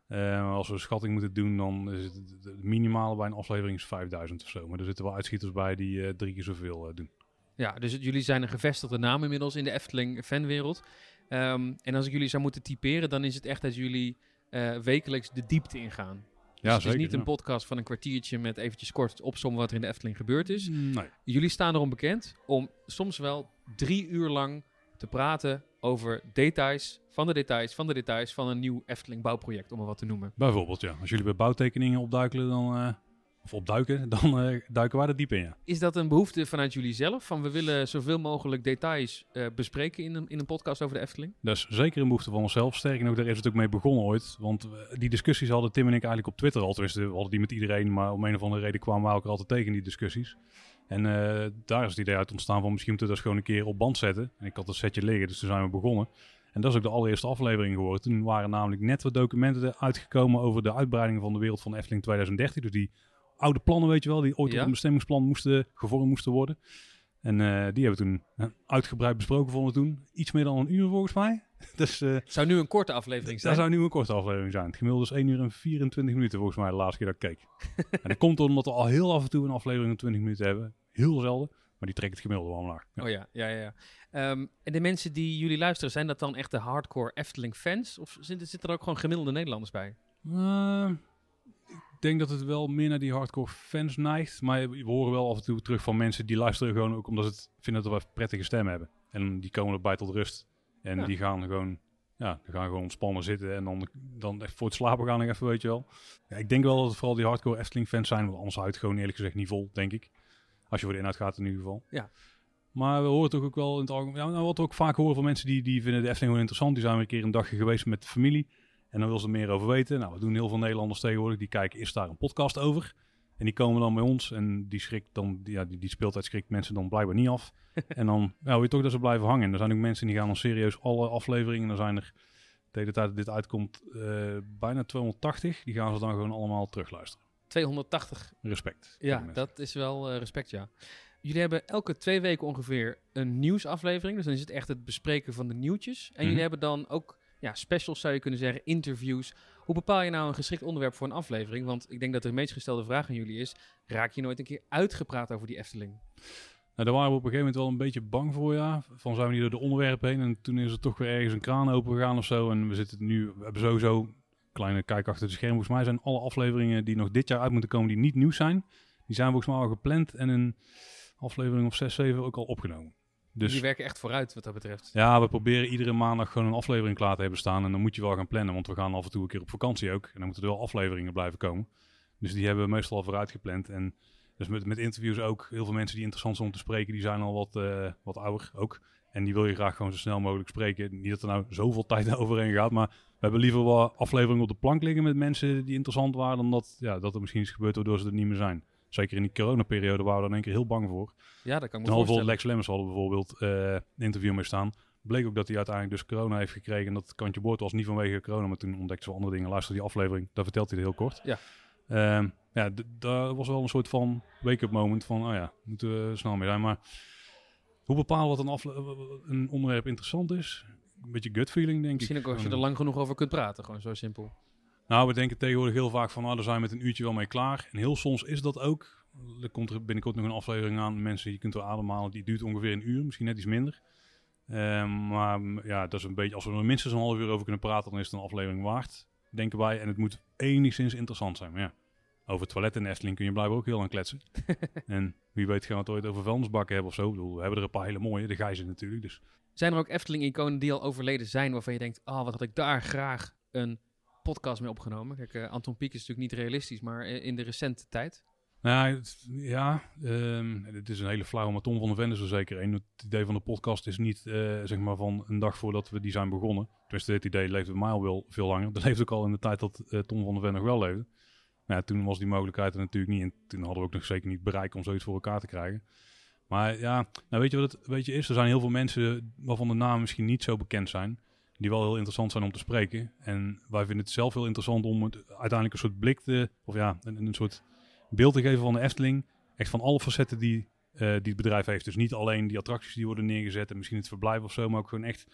Eh, als we een schatting moeten doen, dan is het het- minimale bij een aflevering is 5000 of zo. Maar er zitten wel uitschieters bij die eh, drie keer zoveel doen. Ja, dus het- jullie zijn een gevestigde naam inmiddels in de Efteling fanwereld. Ehm, en als ik jullie zou moeten typeren, dan is het echt dat jullie eh, wekelijks de diepte ingaan. Dus Ja, het is niet een podcast van een kwartiertje met eventjes kort opzommen wat er in de Efteling gebeurd is. Nee. Jullie staan erom bekend om soms wel drie uur lang te praten over details, van de details, van de details van een nieuw Efteling bouwproject, om er wat te noemen. Bijvoorbeeld, ja. Als jullie bij bouwtekeningen opduikelen, dan, eh, of opduiken, dan eh, duiken wij er diep in, ja. Is dat een behoefte vanuit jullie zelf? Van we willen zoveel mogelijk details eh, bespreken in een, in een podcast over de Efteling? Dat is zeker een behoefte van onszelf. Sterker nog, daar is het ook mee begonnen ooit. Want we- die discussies hadden Tim en ik eigenlijk op Twitter al. Tenminste, we hadden die met iedereen, maar om een of andere reden kwamen we elkaar altijd tegen die discussies. En eh, daar is het idee uit ontstaan van misschien moeten we dat gewoon een keer op band zetten. En ik had dat setje liggen, dus toen zijn we begonnen. En dat is ook de allereerste aflevering geworden. Toen waren namelijk net wat documenten uitgekomen over de uitbreiding van de wereld van Efteling 2030. Dus die oude plannen, weet je wel, die ooit Ja. op een bestemmingsplan moesten, gevormd moesten worden. En eh, die hebben we toen uitgebreid besproken vonden toen. Iets meer dan een uur volgens mij. dus eh, Zou nu een korte aflevering dat zijn? zou nu een korte aflevering zijn. Het gemiddelde is 1 uur en 24 minuten volgens mij de laatste keer dat ik keek. en dat komt omdat we al heel af en toe een aflevering van 20 minuten hebben. Heel zelden. Maar die trekt het gemiddelde wel omlaag. Ja. Oh ja, ja, ja. ja. Ehm, en de mensen die jullie luisteren, zijn dat dan echt de hardcore Efteling fans? Of zitten, zitten er ook gewoon gemiddelde Nederlanders bij? Ik denk dat het wel meer naar die hardcore fans neigt. Maar we horen wel af en toe terug van mensen die luisteren gewoon ook omdat ze het vinden dat we prettige stem hebben. En die komen erbij tot rust. En Ja. die gaan gewoon, ja, die gaan gewoon ontspannen zitten. En dan, dan echt voor het slapen gaan even, weet je wel. Ja, ik denk wel dat het vooral die hardcore Efteling fans zijn. Want anders houdt het gewoon eerlijk gezegd niet vol, denk ik. Als je voor de inhoud gaat in ieder geval. Ja. Maar we horen toch ook wel in het algemeen. Ja, nou, wat we ook vaak horen van mensen die, die vinden de Efteling gewoon interessant. Die zijn weer een keer een dagje geweest met de familie. En dan wil ze er meer over weten. Nou, we doen heel veel Nederlanders tegenwoordig. Die kijken, is daar een podcast over? En die komen dan bij ons. En die schrikt dan, ja, die, die speeltijd schrikt mensen dan blijkbaar niet af. en dan ja, wil je toch dat ze blijven hangen. En er zijn ook mensen die gaan dan serieus alle afleveringen. Er zijn er, de hele tijd dat dit uitkomt, eh, bijna 280. Die gaan ze dan gewoon allemaal terugluisteren. 280. Respect. Ja, dat is wel eh, respect, ja. Jullie hebben elke twee weken ongeveer een nieuwsaflevering. Dus dan is het echt het bespreken van de nieuwtjes. En jullie Mhm. hebben dan ook ja, specials, zou je kunnen zeggen, interviews. Hoe bepaal je nou een geschikt onderwerp voor een aflevering? Want ik denk dat de meest gestelde vraag aan jullie is... raak je nooit een keer uitgepraat over die Efteling? Nou, daar waren we op een gegeven moment wel een beetje bang voor, ja. Van zijn we niet door de onderwerpen heen. En toen is er toch weer ergens een kraan open gegaan of zo. En we zitten nu, we hebben sowieso, kleine kijk achter de schermen. Volgens mij zijn alle afleveringen die nog dit jaar uit moeten komen, die niet nieuw zijn. Die zijn volgens mij al gepland en een aflevering of 6, 7 ook al opgenomen. Dus Die werken echt vooruit wat dat betreft. ja, we proberen iedere maandag gewoon een aflevering klaar te hebben staan. En dan moet je wel gaan plannen, want we gaan af en toe een keer op vakantie ook. En dan moeten er wel afleveringen blijven komen. Dus die hebben we meestal al vooruit gepland. En dus met, met interviews ook. Heel veel mensen die interessant zijn om te spreken, die zijn al wat, eh, wat ouder ook. En die wil je graag gewoon zo snel mogelijk spreken. Niet dat er nou zoveel tijd overheen gaat, maar we hebben liever wel afleveringen op de plank liggen met mensen die interessant waren, dan dat, ja, dat er misschien iets gebeurt waardoor ze er niet meer zijn. Zeker in die coronaperiode waren we in één keer heel bang voor. Ja, dat kan ik me voorstellen. Lex Lemmers hadden bijvoorbeeld eh, een interview mee staan. Bleek ook dat hij uiteindelijk dus corona heeft gekregen. En dat kantje boord was niet vanwege corona. Maar toen ontdekte ze wel andere dingen. Luister die aflevering. Daar vertelt hij het heel kort. Ja. Ehm, ja, daar was wel een soort van wake-up moment van, oh ja, moeten we snel mee zijn. Maar hoe bepalen wat een, afle- een onderwerp interessant is? Een beetje gut feeling, denk Misschien ik. ook als je er lang genoeg over kunt praten. Gewoon zo simpel. Nou, we denken tegenwoordig heel vaak van, nou, daar zijn we met een uurtje wel mee klaar. En heel soms is dat ook. Er komt er binnenkort nog een aflevering aan. Mensen, je kunt er ademhalen. Die duurt ongeveer een uur, misschien net iets minder. Ehm, maar ja, dat is een beetje, als we er minstens een half uur over kunnen praten, dan is het een aflevering waard, denken wij. En het moet enigszins interessant zijn. Maar ja, over toiletten in de Efteling kun je blijven ook heel lang kletsen. en wie weet gaan we het ooit over vuilnisbakken hebben of zo. Ik bedoel, we hebben er een paar hele mooie, de Gijzen natuurlijk. Dus Zijn er ook Efteling-iconen die al overleden zijn... waarvan je denkt, ah, wat had ik daar graag een podcast mee opgenomen? Kijk, eh, Anton Pieck is natuurlijk niet realistisch, maar in de recente tijd... Nou, het- ja, ehm, het is een hele flauwe, maar Tom van der Ven is er zeker één. Het idee van de podcast is niet, eh, zeg maar, van een dag voordat we die zijn begonnen. Tenminste, dit idee leefde bij mij al wel veel langer. Dat leefde ook al in de tijd dat eh, Tom van der Ven nog wel leefde. Nou, ja, toen was die mogelijkheid er natuurlijk niet. En toen hadden we ook nog zeker niet bereik om zoiets voor elkaar te krijgen. Maar ja, nou weet je wat het weet je is? Er zijn heel veel mensen waarvan de namen misschien niet zo bekend zijn. Die wel heel interessant zijn om te spreken. En wij vinden het zelf heel interessant om het uiteindelijk een soort blik te... Of ja, een, een soort beeld te geven van de Efteling. Echt van alle facetten die, eh, die het bedrijf heeft. Dus niet alleen die attracties die worden neergezet en misschien het verblijf of zo. Maar ook gewoon echt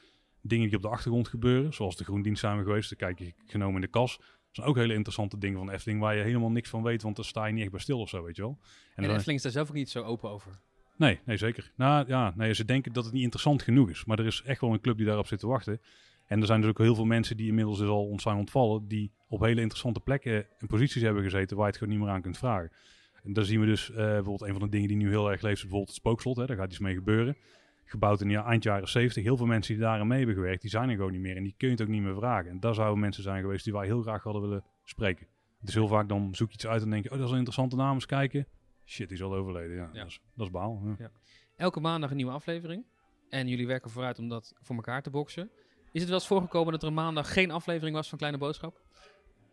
dingen die op de achtergrond gebeuren. Zoals de Groendienst zijn we geweest. Daar kijk je genomen in de kas. Dat zijn ook hele interessante dingen van de Efteling. Waar je helemaal niks van weet. Want daar sta je niet echt bij stil of zo, weet je wel. En, dan- de Efteling is daar zelf ook niet zo open over. Nee, nee, zeker. Nou ja, nee, ze denken dat het niet interessant genoeg is. Maar er is echt wel een club die daarop zit te wachten. En er zijn dus ook heel veel mensen die inmiddels dus al ons zijn ontvallen. Die op hele interessante plekken en posities hebben gezeten waar je het gewoon niet meer aan kunt vragen. En daar zien we dus eh, bijvoorbeeld een van de dingen die nu heel erg leeft. is bijvoorbeeld het spookslot. Hè. Daar gaat iets mee gebeuren. Gebouwd in de eind jaren 70. Heel veel mensen die daarin mee hebben gewerkt, die zijn er gewoon niet meer. En die kun je het ook niet meer vragen. En daar zouden mensen zijn geweest die wij heel graag hadden willen spreken. Het is heel vaak dan zoek je iets uit en denk je, oh dat is een interessante naam, eens kijken. Shit, die is al overleden. Ja, Dat, is, dat is baal. Ja. Ja. Elke maandag een nieuwe aflevering. En jullie werken vooruit om dat voor elkaar te boksen. Is het wel eens voorgekomen dat er een maandag geen aflevering was van Kleine Boodschap?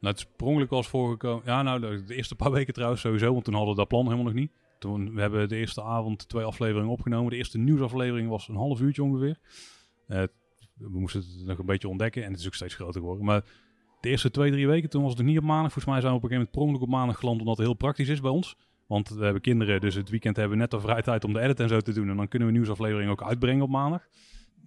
Nou, het is eens voorgekomen. Ja, nou, de, eerste paar weken trouwens sowieso, want toen hadden we dat plan helemaal nog niet. Toen, we hebben de eerste avond twee afleveringen opgenomen. De eerste nieuwsaflevering was een half uurtje ongeveer. Eh, we moesten het nog een beetje ontdekken en het is ook steeds groter geworden. Maar de eerste twee, drie weken, toen was het nog niet op maandag. Volgens mij zijn we op een gegeven moment per ongeluk op maandag geland, omdat het heel praktisch is bij ons. Want we hebben kinderen, dus het weekend hebben we net de vrije tijd om de edit en zo te doen. En dan kunnen we nieuwsafleveringen ook uitbrengen op maandag.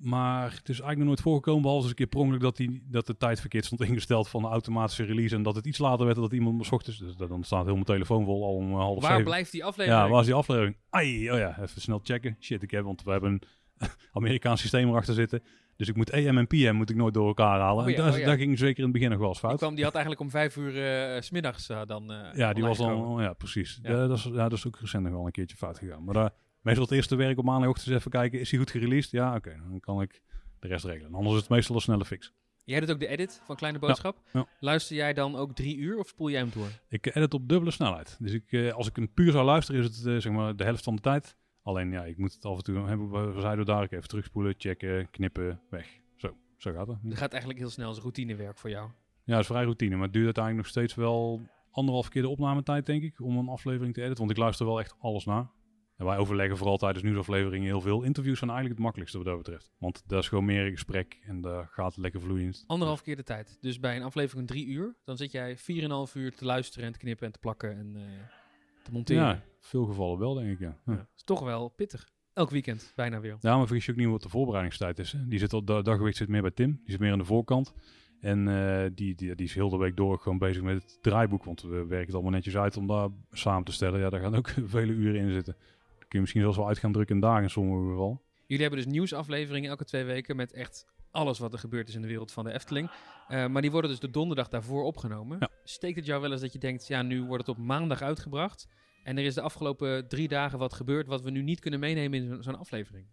Maar het is eigenlijk nog nooit voorgekomen, behalve eens een keer per ongeluk dat, die, dat de tijd verkeerd stond ingesteld van de automatische release. En dat het iets later werd dan dat iemand me 's ochtends. Dus dan staat heel mijn telefoon vol al om eh, half Waar zeven. blijft die aflevering? Ja, waar is die aflevering? Ai, oh ja, even snel checken. Shit, ik heb, want we hebben een Amerikaans systeem erachter zitten. Dus ik moet AM en PM moet ik nooit door elkaar halen. Oh ja, en daar, oh ja. daar ging zeker in het begin nog wel eens Die, fout. kwam, die had eigenlijk om vijf uur eh, s smiddags eh, dan. eh, Ja, die was al, ja, precies. Ja. Dat, is, ja, dat is ook recent nog wel een keertje fout gegaan. Maar meestal het eerste werk op maandagochtend even kijken, is die goed gereleased? Ja, oké, dan kan ik de rest regelen. Anders is het meestal een snelle fix. Jij doet ook de edit van Kleine Boodschap. ja. Luister jij dan ook drie uur of spoel jij hem door? Ik edit op dubbele snelheid. Dus ik, eh, als ik hem puur zou luisteren, is het eh, zeg maar de helft van de tijd. Alleen ja, ik moet het af en toe, hebben we zeiden daar, ik even terugspoelen, checken, knippen, weg. Zo, zo gaat het. Het gaat eigenlijk heel snel als routinewerk voor jou. Ja, dat is vrij routine, maar het duurt uiteindelijk nog steeds wel anderhalf keer de opnametijd, denk ik, om een aflevering te editen. Want ik luister wel echt alles na. En wij overleggen vooral tijdens nieuwsafleveringen heel veel. Interviews zijn eigenlijk het makkelijkste wat dat betreft. Want dat is gewoon meer een gesprek en daar gaat het lekker vloeiend. Anderhalf keer de tijd. Dus bij een aflevering van drie uur, dan zit jij 4,5 uur te luisteren en te knippen en te plakken en eh, te monteren. Ja, veel gevallen wel, denk ik, ja. ja. Dat is toch wel pittig. Elk weekend, bijna weer. Ja, maar vergis je ook niet wat de voorbereidingstijd is. Die zit al, da- daggewicht zit meer bij Tim. Die zit meer aan de voorkant. En eh, die, die, die is heel de week door gewoon bezig met het draaiboek. Want we werken het allemaal netjes uit om daar samen te stellen. Ja, daar gaan ook vele uren in zitten. Kun je misschien zelfs wel uit gaan drukken in dagen in sommige gevallen. Jullie hebben dus nieuwsafleveringen elke twee weken met echt alles wat er gebeurd is in de wereld van de Efteling. Eh, maar die worden dus de donderdag daarvoor opgenomen. Ja. Steekt het jou wel eens dat je denkt, ja, nu wordt het op maandag uitgebracht. En er is de afgelopen drie dagen wat gebeurd wat we nu niet kunnen meenemen in zo- zo'n aflevering.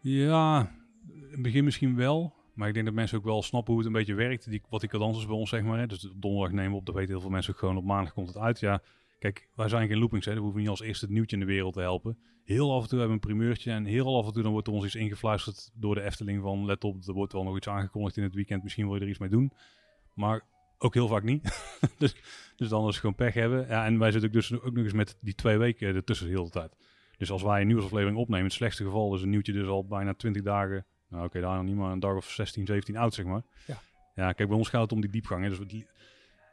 Ja, in het begin misschien wel. Maar ik denk dat mensen ook wel snappen hoe het een beetje werkt. Die, wat die cadans is bij ons, zeg maar. Hè. Dus op donderdag nemen we op. Dat weten heel veel mensen ook gewoon. Op maandag komt het uit. Ja, kijk, wij zijn geen loopings. Hè. We hoeven niet als eerste het nieuwtje in de wereld te helpen. Heel af en toe hebben we een primeurtje. En heel af en toe dan wordt er ons iets ingefluisterd door de Efteling. Van let op, er wordt wel nog iets aangekondigd in het weekend. Misschien wil je er iets mee doen. Maar ook heel vaak niet. dus, dus dan is het gewoon pech hebben. Ja, en wij zitten ook, dus ook nog eens met die twee weken ertussen de hele tijd. Dus als wij een nieuwsaflevering opnemen, in het slechtste geval is een nieuwtje dus al bijna 20 dagen. Nou oké, daar nog niet, maar een dag of 16, 17 oud zeg maar. Ja. Ja, kijk, bij ons gaat het om die diepgang. Hè. Dus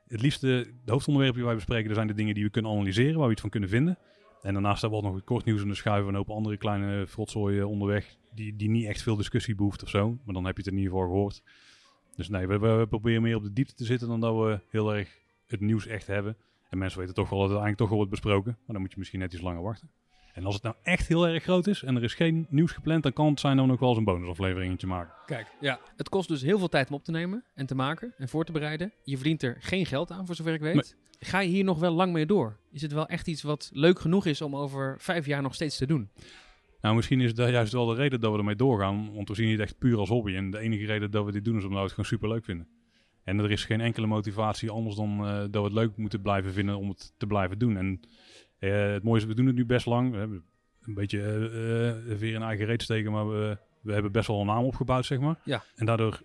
het, li- het liefste, de hoofdonderwerpen die wij bespreken, zijn de dingen die we kunnen analyseren, waar we iets van kunnen vinden. En daarnaast hebben we nog kort nieuws en dan schuiven we een hoop andere kleine frotzooien onderweg, die, die niet echt veel discussie behoeft of zo. Maar dan heb je het in ieder geval gehoord. Dus nee, we, we proberen meer op de diepte te zitten dan dat we heel erg het nieuws echt hebben. En mensen weten toch wel dat het eigenlijk toch wel wordt besproken. Maar dan moet je misschien net iets langer wachten. En als het nou echt heel erg groot is en er is geen nieuws gepland, dan kan het zijn dat we nog wel eens een bonusafleveringetje maken. Kijk, ja. Het kost dus heel veel tijd om op te nemen en te maken en voor te bereiden. Je verdient er geen geld aan, voor zover ik weet. Ga je hier nog wel lang mee door? Is het wel echt iets wat leuk genoeg is om over vijf jaar nog steeds te doen? Nou, misschien is dat juist wel de reden dat we ermee doorgaan. Want we zien het echt puur als hobby. En de enige reden dat we dit doen is omdat we het gewoon super leuk vinden. En er is geen enkele motivatie anders dan eh, dat we het leuk moeten blijven vinden om het te blijven doen. En het mooie is, we doen het nu best lang. We hebben een beetje eh, eh, weer in eigen reet steken, maar we, we hebben best wel een naam opgebouwd, zeg maar. Ja. En daardoor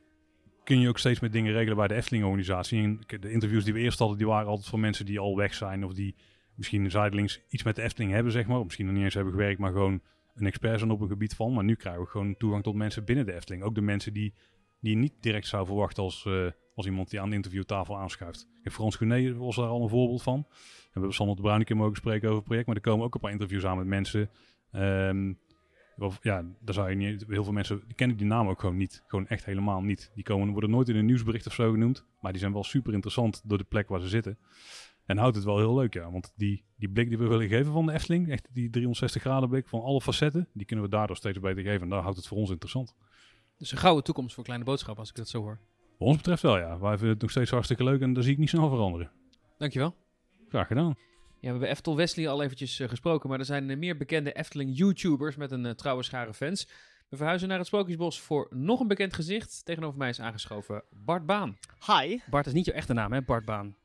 kun je ook steeds meer dingen regelen bij de Efteling-organisatie. En de interviews die we eerst hadden, die waren altijd voor mensen die al weg zijn of die misschien zijdelings iets met de Efteling hebben, zeg maar. Of misschien nog niet eens hebben gewerkt, maar gewoon een expert zijn op een gebied van. Maar nu krijgen we gewoon toegang tot mensen binnen de Efteling. Ook de mensen die, die je niet direct zou verwachten als, eh, als iemand die aan de interviewtafel aanschuift. En Frans Guné was daar al een voorbeeld van. We hebben Sander de Bruin een keer mogen spreken over het project. Maar er komen ook een paar interviews aan met mensen. ehm, waarv- ja, daar zou je niet, heel veel mensen die kennen die naam ook gewoon niet. Gewoon echt helemaal niet. Die komen, worden nooit in een nieuwsbericht of zo genoemd. Maar die zijn wel super interessant door de plek waar ze zitten. En houdt het wel heel leuk, ja. Want die, die blik die we willen geven van de Efteling, echt die 360 graden blik van alle facetten, die kunnen we daardoor steeds beter geven. En daar houdt het voor ons interessant. Dus een gouden toekomst voor Kleine Boodschap, als ik dat zo hoor. Wat ons betreft wel, ja. Wij vinden het nog steeds hartstikke leuk en daar zie ik niet snel veranderen. Dankjewel. Graag gedaan. Ja, we hebben Eftel Wesley al eventjes eh, gesproken, maar er zijn eh, meer bekende Efteling-YouTubers met een eh, trouwe schare fans. We verhuizen naar het Sprookjesbos voor nog een bekend gezicht. Tegenover mij is aangeschoven Bart Baan. Hi. Bart is niet jouw echte naam, hè? Bart Baan.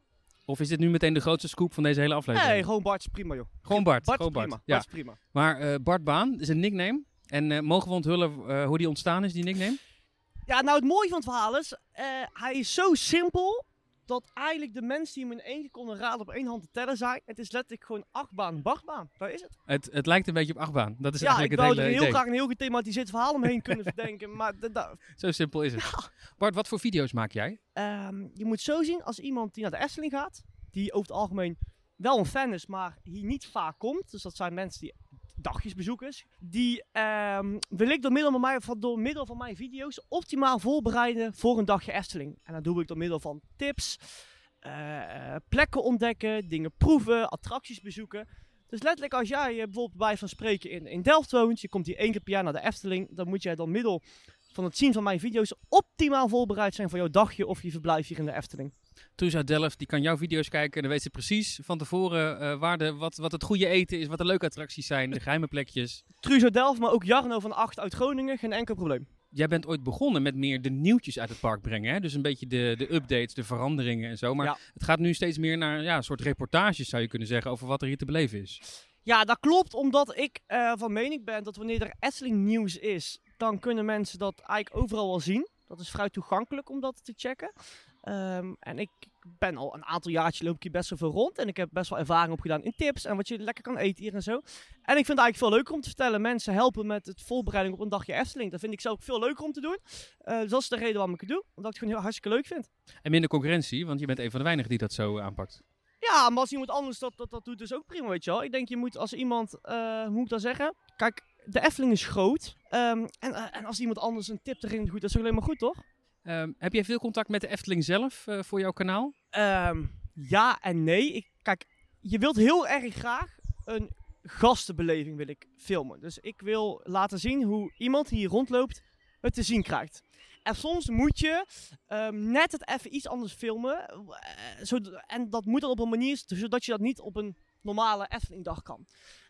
Of is dit nu meteen de grootste scoop van deze hele aflevering? Nee, gewoon Bart is prima, joh. Gewoon Bart. Bart gewoon is prima. Ja. Bart is prima. Maar eh, Bart Baan is een nickname. En eh, mogen we onthullen eh, hoe die ontstaan is, die nickname? Ja, nou het mooie van het verhaal is, eh, hij is zo simpel dat eigenlijk de mensen die hem in één keer konden raden op één hand te tellen zijn. Het is letterlijk gewoon achtbaan, Bartbaan. Daar is het. Het, het lijkt een beetje op achtbaan. Dat is ja, ik eigenlijk wou het er hele heel idee. graag een heel gethematiseerd verhaal omheen kunnen verdenken, maar Zo simpel is het. Bart, wat voor video's maak jij? Ehm, je moet zo zien, als iemand die naar de Efteling gaat, die over het algemeen wel een fan is, maar hier niet vaak komt. Dus dat zijn mensen die dagjesbezoekers. Die ehm, wil ik door middel, van mij, van, door middel van mijn video's optimaal voorbereiden voor een dagje Efteling. En dat doe ik door middel van tips, eh, plekken ontdekken, dingen proeven, attracties bezoeken. Dus letterlijk als jij eh, bijvoorbeeld bij van spreken in, in Delft woont, je komt hier één keer per jaar naar de Efteling, dan moet jij door middel van het zien van mijn video's optimaal voorbereid zijn voor jouw dagje of je verblijf hier in de Efteling. Truus uit Delft, die kan jouw video's kijken en dan weet ze precies van tevoren eh, waar de, wat, wat het goede eten is, wat de leuke attracties zijn, de geheime plekjes. Truus uit Delft, maar ook Jarno van 8 uit Groningen, geen enkel probleem. Jij bent ooit begonnen met meer de nieuwtjes uit het park brengen, hè? dus een beetje de, de updates, de veranderingen en zo. Maar Ja. het gaat nu steeds meer naar ja, een soort reportages, zou je kunnen zeggen, over wat er hier te beleven is. Ja, dat klopt, omdat ik eh, van mening ben dat wanneer er Efteling nieuws is, dan kunnen mensen dat eigenlijk overal wel zien. Dat is vrij toegankelijk om dat te checken. Ehm, en ik ben al een aantal jaartjes loop ik hier best wel veel rond. En ik heb best wel ervaring opgedaan in tips en wat je lekker kan eten hier en zo. En ik vind het eigenlijk veel leuker om te vertellen. Mensen helpen met het voorbereiding op een dagje Efteling. Dat vind ik zelf veel leuker om te doen. Eh, dus dat is de reden waarom ik het doe. Omdat ik het gewoon heel hartstikke leuk vind. En minder concurrentie, want je bent een van de weinigen die dat zo aanpakt. Ja, maar als iemand anders dat, dat, dat doet, is ook prima, weet je wel. Ik denk, je moet als iemand, eh, hoe moet ik dat zeggen? Kijk, de Efteling is groot. Ehm, en, eh, en als iemand anders een tip erin doet, dat is ook alleen maar goed, toch? Ehm, heb jij veel contact met de Efteling zelf eh, voor jouw kanaal? Ehm, ja en nee. Ik, kijk, je wilt heel erg graag een gastenbeleving wil ik filmen. Dus ik wil laten zien hoe iemand hier rondloopt het te zien krijgt. En soms moet je ehm, net het even iets anders filmen. eh, zodat- en dat moet dan op een manier zodat je dat niet op een normale Efteling-dag kan.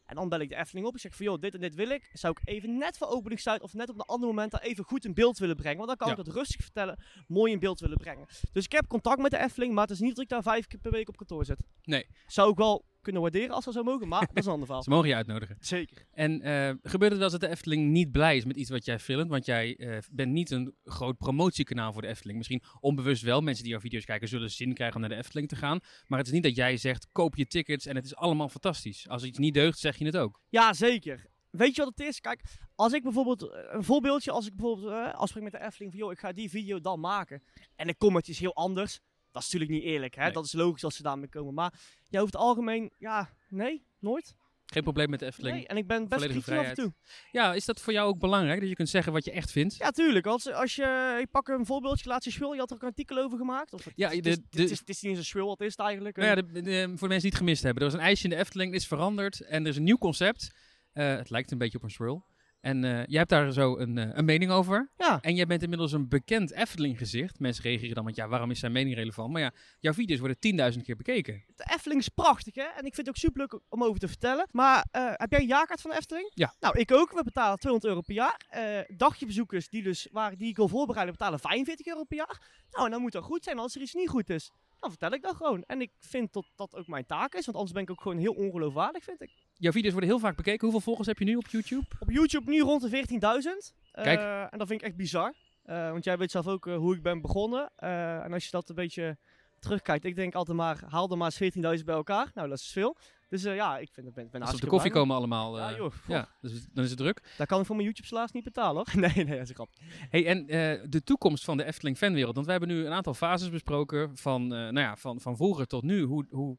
En dan bel ik de Efteling op. Ik zeg van, joh, dit en dit wil ik. Zou ik even net voor openingstijd of net op een ander moment daar even goed in beeld willen brengen. Want dan kan Ja. ik dat rustig vertellen, mooi in beeld willen brengen. Dus ik heb contact met de Efteling, maar het is niet dat ik daar vijf keer per week op kantoor zit. Nee. Zou ik wel kunnen waarderen als dat zou mogen, maar dat is een ander verhaal. Ze mogen je uitnodigen. Zeker. En eh, gebeurt het dat de Efteling niet blij is met iets wat jij filmt? Want jij eh, bent niet een groot promotiekanaal voor de Efteling. Misschien onbewust wel. Mensen die jouw video's kijken zullen zin krijgen om naar de Efteling te gaan. Maar het is niet dat jij zegt, koop je tickets en het is allemaal fantastisch. Als iets niet deugt, zeg je het ook. Ja, zeker. Weet je wat het is? Kijk, als ik bijvoorbeeld, eh, een voorbeeldje, als ik bijvoorbeeld eh, afspreek met de Efteling van, joh, ik ga die video dan maken. En de comment is heel anders. Dat is natuurlijk niet eerlijk, hè. Nee. Dat is logisch als ze daarmee komen. Maar ja, over het algemeen, ja, nee, nooit. Geen probleem met de Efteling. Nee, en ik ben best kritisch af en toe. Ja, is dat voor jou ook belangrijk? Dat je kunt zeggen wat je echt vindt? Ja, tuurlijk. Als, als je, ik pak een voorbeeldje, laatste Schwil, je had er ook een artikel over gemaakt. Of het, Ja, het, de- is, de- het, is, het is niet eens een Schwil, wat is het eigenlijk? Nou ja, de, de- voor de mensen die het gemist hebben. Er was een ijsje in de Efteling, het is veranderd. En er is een nieuw concept. Eh, het lijkt een beetje op een swirl. En eh, jij hebt daar zo een, eh, een mening over. Ja. En jij bent inmiddels een bekend Efteling gezicht. Mensen reageren dan met, ja, waarom is zijn mening relevant? Maar ja, jouw video's worden 10.000 keer bekeken. De Efteling is prachtig, hè? En ik vind het ook super leuk om over te vertellen. Maar eh, heb jij een jaarkaart van de Efteling? Ja. Nou, ik ook. We betalen 200 euro per jaar. Dagjebezoekers die, dus, waar, die ik wil voorbereiden betalen 45 euro per jaar. Nou, en dan moet dat goed zijn als er iets niet goed is. dan vertel ik dat gewoon. En ik vind dat dat ook mijn taak is, want anders ben ik ook gewoon heel ongeloofwaardig, vind ik. Jouw video's worden heel vaak bekeken. Hoeveel volgers heb je nu op YouTube? Op YouTube nu rond de 14.000. Eh, Kijk. en dat vind ik echt bizar. Eh, want jij weet zelf ook eh, hoe ik ben begonnen. En als je dat een beetje terugkijkt, ik denk altijd maar, haal er maar eens 14.000 bij elkaar. Nou, dat is veel. Dus ja, ik vind, ben, ben Als op de koffie komen allemaal. Ja, eh, joh. ja, dus dan is het druk. Daar kan ik voor mijn YouTube-salaris niet betalen, hoor. nee, nee, dat is een grap. Hey, en de toekomst van de Efteling fanwereld. Want we hebben nu een aantal fases besproken. Van, nou ja, van, van vroeger tot nu. Hoe, hoe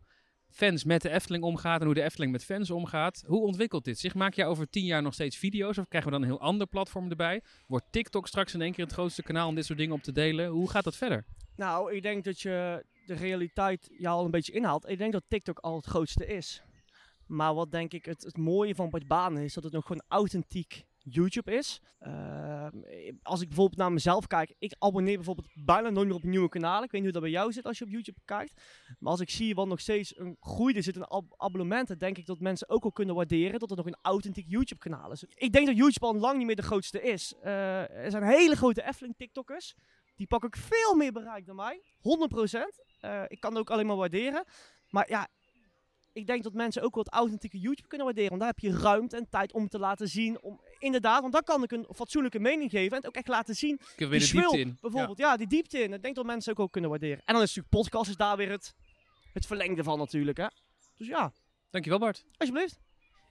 fans met de Efteling omgaat. En hoe de Efteling met fans omgaat. Hoe ontwikkelt dit zich? Maak jij over tien jaar nog steeds video's? Of krijgen we dan een heel ander platform erbij? Wordt TikTok straks in één keer het grootste kanaal om dit soort dingen op te delen? Hoe gaat dat verder? Nou, ik denk dat je de realiteit jou al een beetje inhaalt. Ik denk dat TikTok al het grootste is. Maar wat denk ik het, mooie van Bart Banen is dat het nog gewoon authentiek YouTube is. Ehm, als ik bijvoorbeeld naar mezelf kijk, ik abonneer bijvoorbeeld bijna nooit meer op nieuwe kanalen. Ik weet niet hoe dat bij jou zit als je op YouTube kijkt. Maar als ik zie wat nog steeds een groei er zit in ab- abonnementen, denk ik dat mensen ook al kunnen waarderen dat er nog een authentiek YouTube kanaal is. Ik denk dat YouTube al lang niet meer de grootste is. Eh, er zijn hele grote Efteling TikTokkers. Die pakken ook veel meer bereik dan mij. 100%. Eh, ik kan het ook alleen maar waarderen. Maar ja, ik denk dat mensen ook wel het authentieke YouTube kunnen waarderen. Want daar heb je ruimte en tijd om te laten zien. Om, inderdaad, want dan kan ik een fatsoenlijke mening geven. En het ook echt laten zien. We die diepte in. Bijvoorbeeld, ja. die diepte in. Ik denk dat mensen ook wel kunnen waarderen. En dan is natuurlijk podcast is daar weer het, het verlengde van natuurlijk. Hè? Dus ja, Dankjewel Bart. alsjeblieft.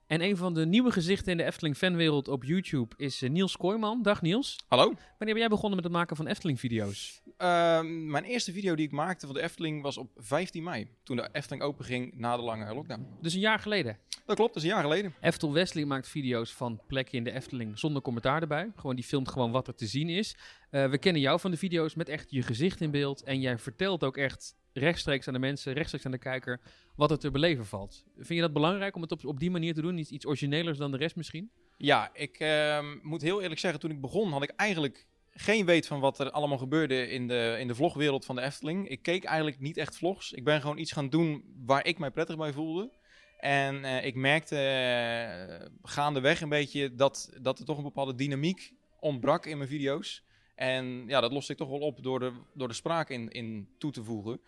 En een van de nieuwe gezichten in de Efteling fanwereld op YouTube is eh, Niels Kooijman. Dag Niels. Hallo. Wanneer ben jij begonnen met het maken van Efteling video's? Ehm, mijn eerste video die ik maakte voor de Efteling was op 15 mei. Toen de Efteling openging na de lange lockdown. Dus een jaar geleden. Dat klopt, dat is een jaar geleden. Eftel Wesley maakt video's van plekken in de Efteling zonder commentaar erbij. Gewoon, die filmt gewoon wat er te zien is. Eh, we kennen jou van de video's met echt je gezicht in beeld. En jij vertelt ook echt rechtstreeks aan de mensen, rechtstreeks aan de kijker, wat er te beleven valt. Vind je dat belangrijk om het op, die manier te doen? Iets, iets originelers dan de rest misschien? Ja, ik ehm, moet heel eerlijk zeggen, toen ik begon had ik eigenlijk geen weet van wat er allemaal gebeurde in de, in de vlogwereld van de Efteling. Ik keek eigenlijk niet echt vlogs. Ik ben gewoon iets gaan doen waar ik mij prettig bij voelde. En eh, ik merkte eh, gaandeweg een beetje dat, dat er toch een bepaalde dynamiek ontbrak in mijn video's. En ja, dat loste ik toch wel op door de, door de spraak in, in toe te voegen.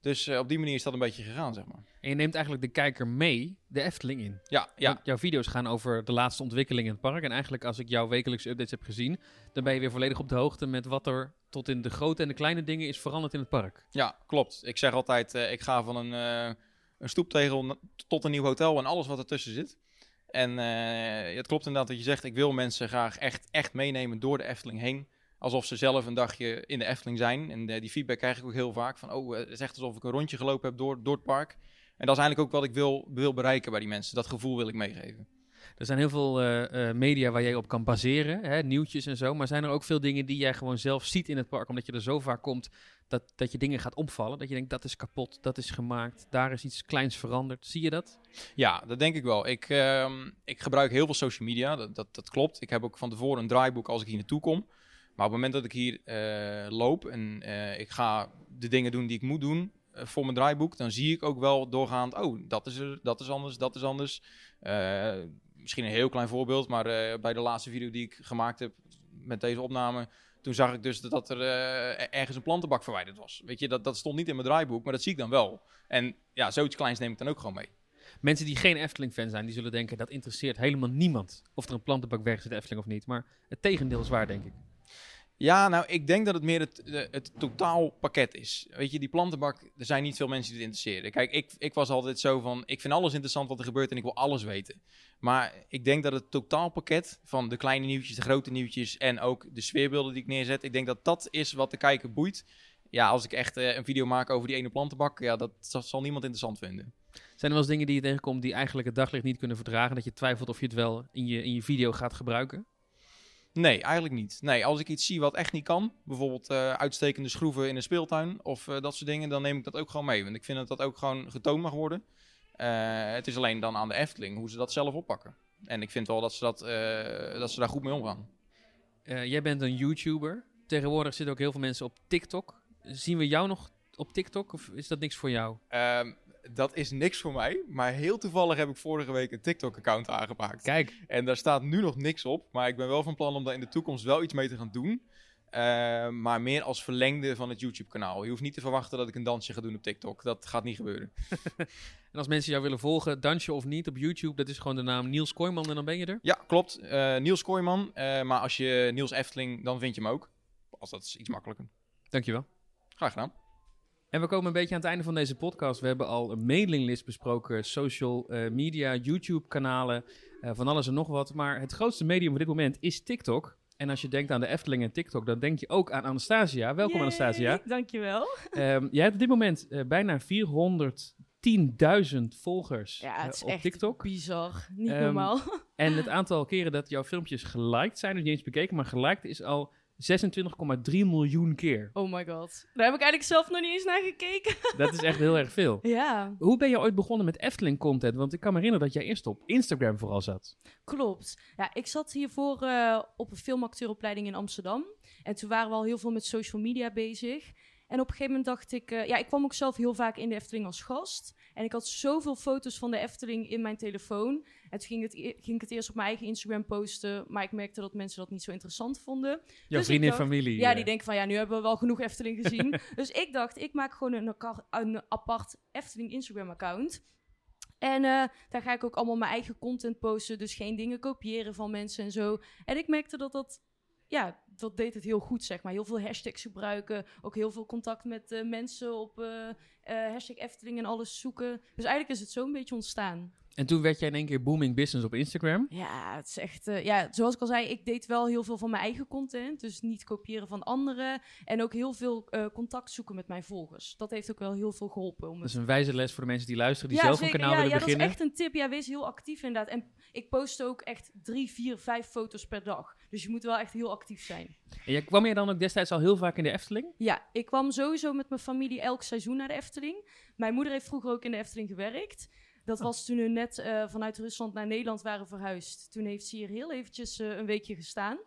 Dus eh, op die manier is dat een beetje gegaan, zeg maar. En je neemt eigenlijk de kijker mee de Efteling in. Ja, ja. Want jouw video's gaan over de laatste ontwikkeling in het park. En eigenlijk als ik jouw wekelijkse updates heb gezien, dan ben je weer volledig op de hoogte met wat er tot in de grote en de kleine dingen is veranderd in het park. Ja, klopt. Ik zeg altijd, eh, ik ga van een, eh, een stoeptegel tot een nieuw hotel en alles wat ertussen zit. En het klopt inderdaad dat je zegt, ik wil mensen graag echt, echt meenemen door de Efteling heen. Alsof ze zelf een dagje in de Efteling zijn. En eh, die feedback krijg ik ook heel vaak van, oh, eh, het is echt alsof ik een rondje gelopen heb door, door het park. En dat is eigenlijk ook wat ik wil, wil bereiken bij die mensen. Dat gevoel wil ik meegeven. Er zijn heel veel eh, media waar jij op kan baseren, hè, nieuwtjes en zo. Maar zijn er ook veel dingen die jij gewoon zelf ziet in het park, omdat je er zo vaak komt dat, dat je dingen gaat opvallen? Dat je denkt, dat is kapot, dat is gemaakt, daar is iets kleins veranderd. Zie je dat? Ja, dat denk ik wel. Ik, ehm, ik gebruik heel veel social media, dat, dat, dat klopt. Ik heb ook van tevoren een draaiboek als ik hier naartoe kom. Maar op het moment dat ik hier eh, loop en eh, ik ga de dingen doen die ik moet doen eh, voor mijn draaiboek, dan zie ik ook wel doorgaand, oh, dat is, er, dat is anders, dat is anders. Misschien een heel klein voorbeeld, maar bij de laatste video die ik gemaakt heb met deze opname, toen zag ik dus dat er ergens een plantenbak verwijderd was. Weet je, dat, dat stond niet in mijn draaiboek, maar dat zie ik dan wel. En ja, zoiets kleins neem ik dan ook gewoon mee. Mensen die geen Efteling-fan zijn, die zullen denken, dat interesseert helemaal niemand. Of er een plantenbak is in Efteling of niet. Maar het tegendeel is waar, denk ik. Ja, nou, ik denk dat het meer het, het totaalpakket is. Weet je, die plantenbak, er zijn niet veel mensen die het interesseren. Kijk, ik, ik was altijd zo van, ik vind alles interessant wat er gebeurt en ik wil alles weten. Maar ik denk dat het totaalpakket van de kleine nieuwtjes, de grote nieuwtjes en ook de sfeerbeelden die ik neerzet, ik denk dat dat is wat de kijker boeit. Ja, als ik echt eh, een video maak over die ene plantenbak, ja, dat zal, zal niemand interessant vinden. Zijn er wel eens dingen die je tegenkomt die eigenlijk het daglicht niet kunnen verdragen? Dat je twijfelt of je het wel in je, in je video gaat gebruiken? Nee, eigenlijk niet. Nee, als ik iets zie wat echt niet kan, bijvoorbeeld eh, uitstekende schroeven in een speeltuin of eh, dat soort dingen, dan neem ik dat ook gewoon mee. Want ik vind dat dat ook gewoon getoond mag worden. Eh, het is alleen dan aan de Efteling hoe ze dat zelf oppakken. En ik vind wel dat ze, dat, dat ze daar goed mee omgaan. Jij bent een YouTuber. Tegenwoordig zitten ook heel veel mensen op TikTok. Zien we jou nog op TikTok of is dat niks voor jou? Dat is niks voor mij, maar heel toevallig heb ik vorige week een TikTok-account aangemaakt. Kijk. En daar staat nu nog niks op, maar ik ben wel van plan om daar in de toekomst wel iets mee te gaan doen. Eh, maar meer als verlengde van het YouTube-kanaal. Je hoeft niet te verwachten dat ik een dansje ga doen op TikTok. Dat gaat niet gebeuren. En als mensen jou willen volgen, dansje of niet op YouTube, dat is gewoon de naam Niels Kooijman en dan ben je er. Ja, klopt. Eh, Niels Kooijman. Eh, maar als je Niels Efteling, dan vind je hem ook. Als dat is iets makkelijker. Dankjewel. Graag gedaan. En we komen een beetje aan het einde van deze podcast. We hebben al een mailinglist besproken, social eh, media, YouTube-kanalen, eh, van alles en nog wat. Maar het grootste medium op dit moment is TikTok. En als je denkt aan de Efteling en TikTok, dan denk je ook aan Anastasia. Welkom Yay, Anastasia. Dankjewel. Ehm, jij hebt op dit moment eh, bijna 410.000 volgers Ja, het is op echt TikTok. bizar. Niet Ehm, normaal. En het aantal keren dat jouw filmpjes geliked zijn, dus niet eens bekeken, maar geliked is al 26,3 miljoen keer. Oh my god. Daar heb ik eigenlijk zelf nog niet eens naar gekeken. Dat is echt heel erg veel. Ja. Hoe ben je ooit begonnen met Efteling content? Want ik kan me herinneren dat jij eerst op Instagram vooral zat. Klopt. Ja, ik zat hiervoor eh, op een filmacteuropleiding in Amsterdam. En toen waren we al heel veel met social media bezig. En op een gegeven moment dacht ik... eh, ja, ik kwam ook zelf heel vaak in de Efteling als gast. En ik had zoveel foto's van de Efteling in mijn telefoon. En toen ging, het, e- ging ik het eerst op mijn eigen Instagram posten. Maar ik merkte dat mensen dat niet zo interessant vonden. Jouw ik vrienden en familie, Ja, eh. die denken van... Ja, nu hebben we wel genoeg Efteling gezien. dus ik dacht, ik maak gewoon een, een apart Efteling Instagram account. En eh, daar ga ik ook allemaal mijn eigen content posten. Dus geen dingen kopiëren van mensen en zo. En ik merkte dat dat... Ja, dat deed het heel goed, zeg maar. Heel veel hashtags gebruiken. Ook heel veel contact met eh, mensen op eh, eh, hashtag Efteling en alles zoeken. Dus eigenlijk is het zo een beetje ontstaan. En toen werd jij in één keer booming business op Instagram. Ja, het is echt... ja, zoals ik al zei, ik deed wel heel veel van mijn eigen content. Dus niet kopiëren van anderen. En ook heel veel contact zoeken met mijn volgers. Dat heeft ook wel heel veel geholpen. Om Dat is een wijze les voor de mensen die luisteren, die ja, zelf zeker. een kanaal ja, willen ja, beginnen. dat is echt een tip. Ja, wees heel actief inderdaad. En ik post ook echt drie, vier, vijf foto's per dag. Dus je moet wel echt heel actief zijn. En jij, kwam je dan ook destijds al heel vaak in de Efteling? Ja, ik kwam sowieso met mijn familie elk seizoen naar de Efteling. Mijn moeder heeft vroeger ook in de Efteling gewerkt. Dat was toen we net eh, vanuit Rusland naar Nederland waren verhuisd. Toen heeft ze hier heel eventjes eh, een weekje gestaan.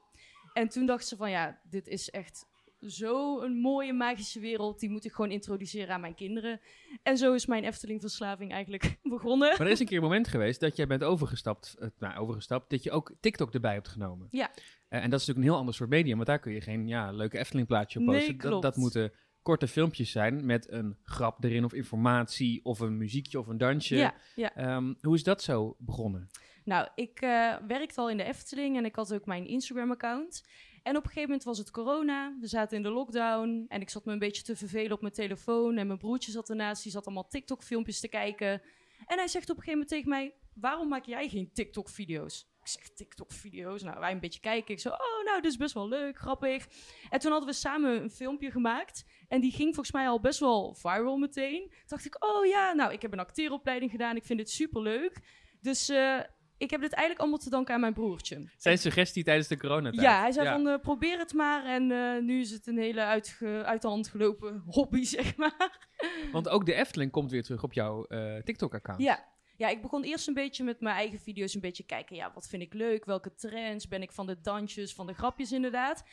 En toen dacht ze van ja, dit is echt zo'n mooie magische wereld. Die moet ik gewoon introduceren aan mijn kinderen. En zo is mijn Efteling-verslaving eigenlijk begonnen. Maar er is een keer een moment geweest dat jij bent overgestapt, eh, nou, overgestapt, dat je ook TikTok erbij hebt genomen. Ja. Eh, en dat is natuurlijk een heel ander soort medium, want daar kun je geen ja, leuke Efteling plaatje op Nee, posten. dat, dat moeten korte filmpjes zijn met een grap erin of informatie of een muziekje of een dansje. Ja, ja. Ehm, hoe is dat zo begonnen? Nou, ik eh, werkte al in de Efteling en ik had ook mijn Instagram-account. En op een gegeven moment was het corona. We zaten in de lockdown en ik zat me een beetje te vervelen op mijn telefoon. En mijn broertje zat ernaast, die zat allemaal TikTok-filmpjes te kijken. En hij zegt op een gegeven moment tegen mij, waarom maak jij geen TikTok-video's? Ik zeg, TikTok-video's? Nou, wij een beetje kijken. Ik zo, oh, nou, dit is best wel leuk, grappig. En toen hadden we samen een filmpje gemaakt. En die ging volgens mij al best wel viral meteen. Toen dacht ik, oh ja, nou, ik heb een acteeropleiding gedaan. Ik vind dit superleuk. Dus eh, ik heb dit eigenlijk allemaal te danken aan mijn broertje. Zijn suggestie tijdens de coronatijd? Ja, hij zei van eh, probeer het maar. En eh, nu is het een hele uitge- uit de hand gelopen hobby, zeg maar. Want ook de Efteling komt weer terug op jouw TikTok-account. Ja. Ja, ik begon eerst een beetje met mijn eigen video's een beetje kijken. Ja, wat vind ik leuk? Welke trends? Ben ik van de dansjes, van de grapjes inderdaad?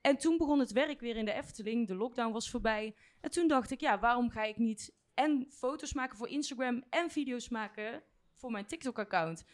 En toen begon het werk weer in de Efteling. De lockdown was voorbij. En toen dacht ik, ja, waarom ga ik niet en foto's maken voor Instagram en video's maken voor mijn TikTok-account?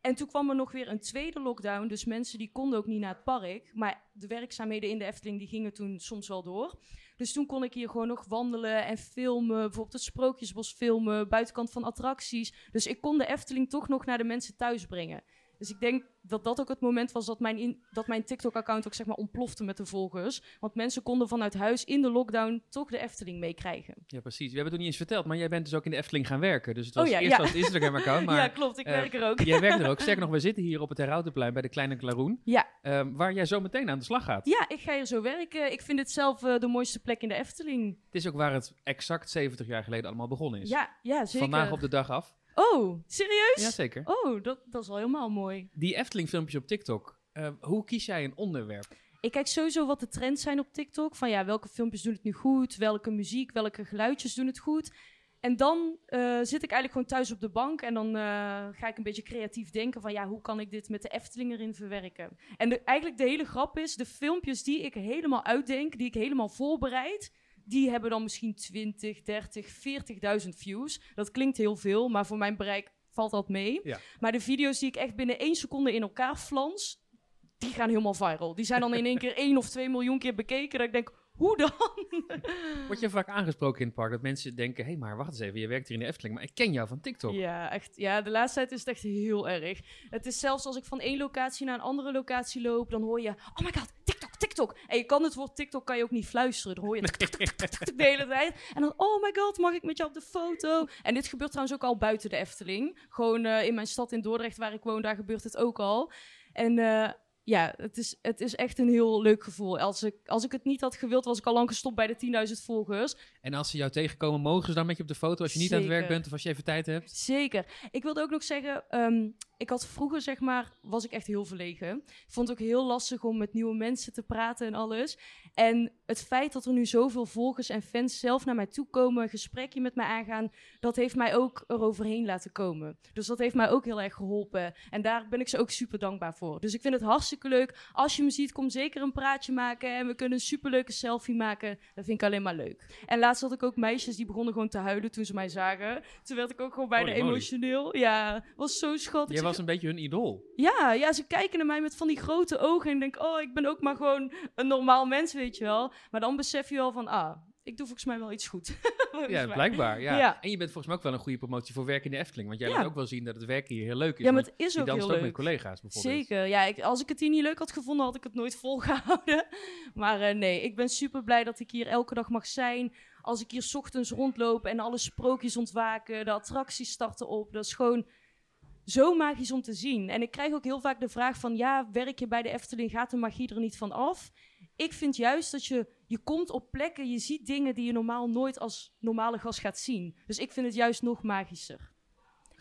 En toen kwam er nog weer een tweede lockdown. Dus mensen die konden ook niet naar het park. Maar de werkzaamheden in de Efteling die gingen toen soms wel door. Dus toen kon ik hier gewoon nog wandelen en filmen. Bijvoorbeeld het Sprookjesbos filmen, buitenkant van attracties. Dus ik kon de Efteling toch nog naar de mensen thuis brengen. Dus ik denk dat dat ook het moment was dat mijn, in- dat mijn TikTok-account ook zeg maar ontplofte met de volgers. Want mensen konden vanuit huis in de lockdown toch de Efteling meekrijgen. Ja, precies. We hebben het nog niet eens verteld, maar jij bent dus ook in de Efteling gaan werken. Dus het Oh was ja, eerst ja. als Instagram-account. Ja, klopt. Ik eh, werk er ook. Jij werkt er ook. Sterker nog, we zitten hier op het Herautenplein bij de Kleine Klaroen. Ja. ehm, waar jij zo meteen aan de slag gaat. Ja, ik ga hier zo werken. Ik vind het zelf eh, de mooiste plek in de Efteling. Het is ook waar het exact 70 jaar geleden allemaal begonnen is. Ja, ja, zeker. Vandaag op de dag af. Oh, serieus? Jazeker. Oh, dat, dat is wel helemaal mooi. Die Efteling-filmpjes op TikTok. eh, hoe kies jij een onderwerp? Ik kijk sowieso wat de trends zijn op TikTok. Van ja, welke filmpjes doen het nu goed? Welke muziek, welke geluidjes doen het goed? En dan eh, zit ik eigenlijk gewoon thuis op de bank. En dan eh, ga ik een beetje creatief denken van ja, hoe kan ik dit met de Efteling erin verwerken? En de, eigenlijk de hele grap is, de filmpjes die ik helemaal uitdenk, die ik helemaal voorbereid... Die hebben dan misschien 20, 30, 40.000 views. Dat klinkt heel veel, maar voor mijn bereik valt dat mee. Ja. Maar de video's die ik echt binnen één seconde in elkaar flans, die gaan helemaal viral. Die zijn dan in één keer 1 of 2 miljoen keer bekeken. Dat ik denk, hoe dan? Word je vaak aangesproken in het park dat mensen denken: hé, hey, maar wacht eens even, je werkt hier in de Efteling, maar ik ken jou van TikTok. Ja, echt. Ja, de laatste tijd is het echt heel erg. Het is zelfs als ik van één locatie naar een andere locatie loop, dan hoor je: oh my god, TikTok, TikTok. En je kan het woord TikTok kan je ook niet fluisteren. Dan hoor je de hele tijd. En dan: oh my god, mag ik met jou op de foto? En dit gebeurt trouwens ook al buiten de Efteling. Gewoon eh, in mijn stad in Dordrecht, waar ik woon, daar gebeurt het ook al. En eh, ja, het is, het is echt een heel leuk gevoel. Als ik, als ik het niet had gewild, was ik al lang gestopt bij de 10.000 volgers. En als ze jou tegenkomen, mogen ze dan met je op de foto als je niet aan het werk bent of als je even tijd hebt? Zeker. Ik wilde ook nog zeggen, ehm, ik had vroeger zeg maar, was ik echt heel verlegen. Ik vond het ook heel lastig om met nieuwe mensen te praten en alles. En het feit dat er nu zoveel volgers en fans zelf naar mij toe komen, een gesprekje met mij aangaan, dat heeft mij ook eroverheen laten komen. Dus dat heeft mij ook heel erg geholpen. En daar ben ik ze ook super dankbaar voor. Dus ik vind het hartstikke leuk. Als je me ziet, kom zeker een praatje maken. En we kunnen een superleuke selfie maken. Dat vind ik alleen maar leuk. En laatst had ik ook meisjes die begonnen gewoon te huilen toen ze mij zagen. Toen werd ik ook gewoon bijna Holy moly. emotioneel. Ja, was zo schattig. Jij was een beetje hun idool. Ja, ja, ze kijken naar mij met van die grote ogen en ik denk, oh, ik ben ook maar gewoon een normaal mens, weet je wel. Maar dan besef je wel van, ah, ik doe volgens mij wel iets goed. Ja, blijkbaar. Ja. ja. En je bent volgens mij ook wel een goede promotie voor werk in de Efteling. Want jij Ja. laat ook wel zien dat het werken hier heel leuk is. Ja, maar het is ook heel ook leuk. met collega's bijvoorbeeld. Zeker, ja. Ik, als ik het hier niet leuk had gevonden, had ik het nooit volgehouden. Maar eh, nee, ik ben super blij dat ik hier elke dag mag zijn. Als ik hier 's ochtends rondloop en alle sprookjes ontwaken, de attracties starten op. Dat is gewoon zo magisch om te zien. En ik krijg ook heel vaak de vraag van, ja, werk je bij de Efteling, gaat de magie er niet van af? Ik vind juist dat je, je komt op plekken, je ziet dingen die je normaal nooit als normale gast gaat zien. Dus ik vind het juist nog magischer.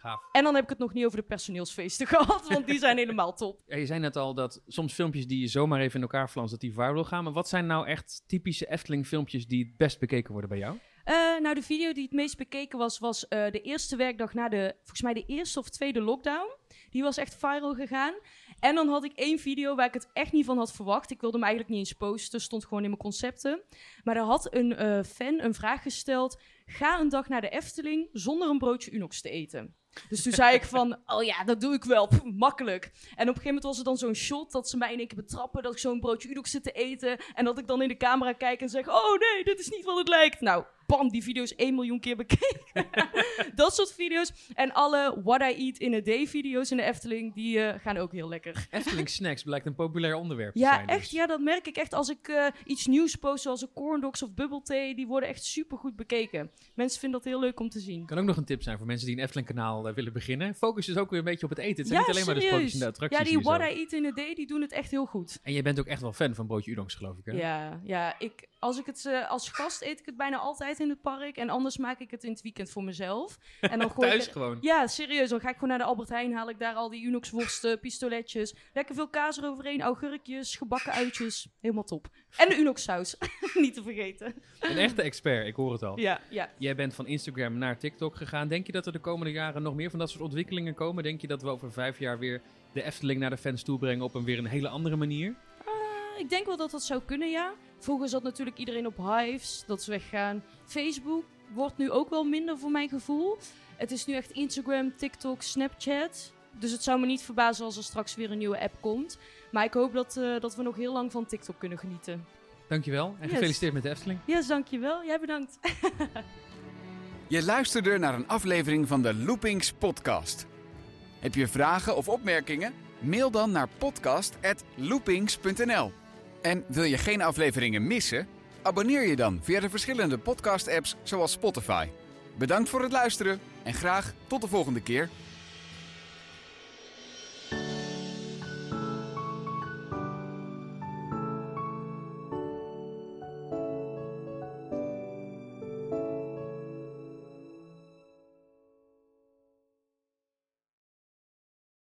Gaaf. En dan heb ik het nog niet over de personeelsfeesten gehad, want die zijn helemaal top. Ja, je zei net al dat soms filmpjes die je zomaar even in elkaar flanst, dat die viral gaan. Maar wat zijn nou echt typische Efteling filmpjes die het best bekeken worden bij jou? Eh, nou, de video die het meest bekeken was, was eh, de eerste werkdag na de, volgens mij de eerste of tweede lockdown. Die was echt viral gegaan. En dan had ik één video waar ik het echt niet van had verwacht. Ik wilde hem eigenlijk niet eens posten, stond gewoon in mijn concepten. Maar er had een eh, fan een vraag gesteld. Ga een dag naar de Efteling zonder een broodje Unox te eten. Dus toen zei ik van, oh ja, dat doe ik wel, Pff, makkelijk. En op een gegeven moment was er dan zo'n shot dat ze mij in één keer betrappen... dat ik zo'n broodje Unox zit te eten... en dat ik dan in de camera kijk en zeg... oh nee, dit is niet wat het lijkt. Nou, bam, die video is 1 miljoen keer bekeken. dat soort video's. En alle What I Eat in a Day video's in de Efteling... die eh, gaan ook heel lekker. Efteling snacks blijkt een populair onderwerp te Ja, zijn. dus. echt. Ja, dat merk ik echt. Als ik eh, iets nieuws post, zoals een corn dogs of bubble tea, die worden echt super goed bekeken. Mensen vinden dat heel leuk om te zien. Kan ook nog een tip zijn voor mensen die een Efteling-kanaal eh, willen beginnen. Focus dus ook weer een beetje op het eten. Het zijn ja, niet alleen maar de sprookjes en de attracties Ja, die zo. What I Eat in a Day, die doen het echt heel goed. En je bent ook echt wel fan van broodje udongs, geloof ik, hè? Ja, ja ik, als ik het als gast eet ik het bijna altijd in het park. En anders maak ik het in het weekend voor mezelf. En dan gooi ik er- gewoon? Ja, serieus. Dan ga ik gewoon naar de Albert Heijn, haal ik daar al die Unox worsten, pistoletjes. Lekker veel kaas eroverheen, augurkjes, gebakken uitjes. Helemaal top. En de Unox saus, niet te vergeten. Een echte expert, ik hoor het al. Ja, ja. Jij bent van Instagram naar TikTok gegaan. Denk je dat er de komende jaren nog meer van dat soort ontwikkelingen komen? Denk je dat we over vijf jaar weer de Efteling naar de fans toe brengen op een weer een hele andere manier? Eh, ik denk wel dat dat zou kunnen, ja. Vroeger zat natuurlijk iedereen op Hives, dat is weggaan. Facebook wordt nu ook wel minder voor mijn gevoel. Het is nu echt Instagram, TikTok, Snapchat. Dus het zou me niet verbazen als er straks weer een nieuwe app komt. Maar ik hoop dat, eh, dat we nog heel lang van TikTok kunnen genieten. Dankjewel en Yes. gefeliciteerd met de Efteling. Yes, dankjewel. Jij bedankt. Je luisterde naar een aflevering van de Loopings podcast. Heb je vragen of opmerkingen? Mail dan naar podcast@loopings.nl. En wil je geen afleveringen missen? Abonneer je dan via de verschillende podcast-apps zoals Spotify. Bedankt voor het luisteren en graag tot de volgende keer.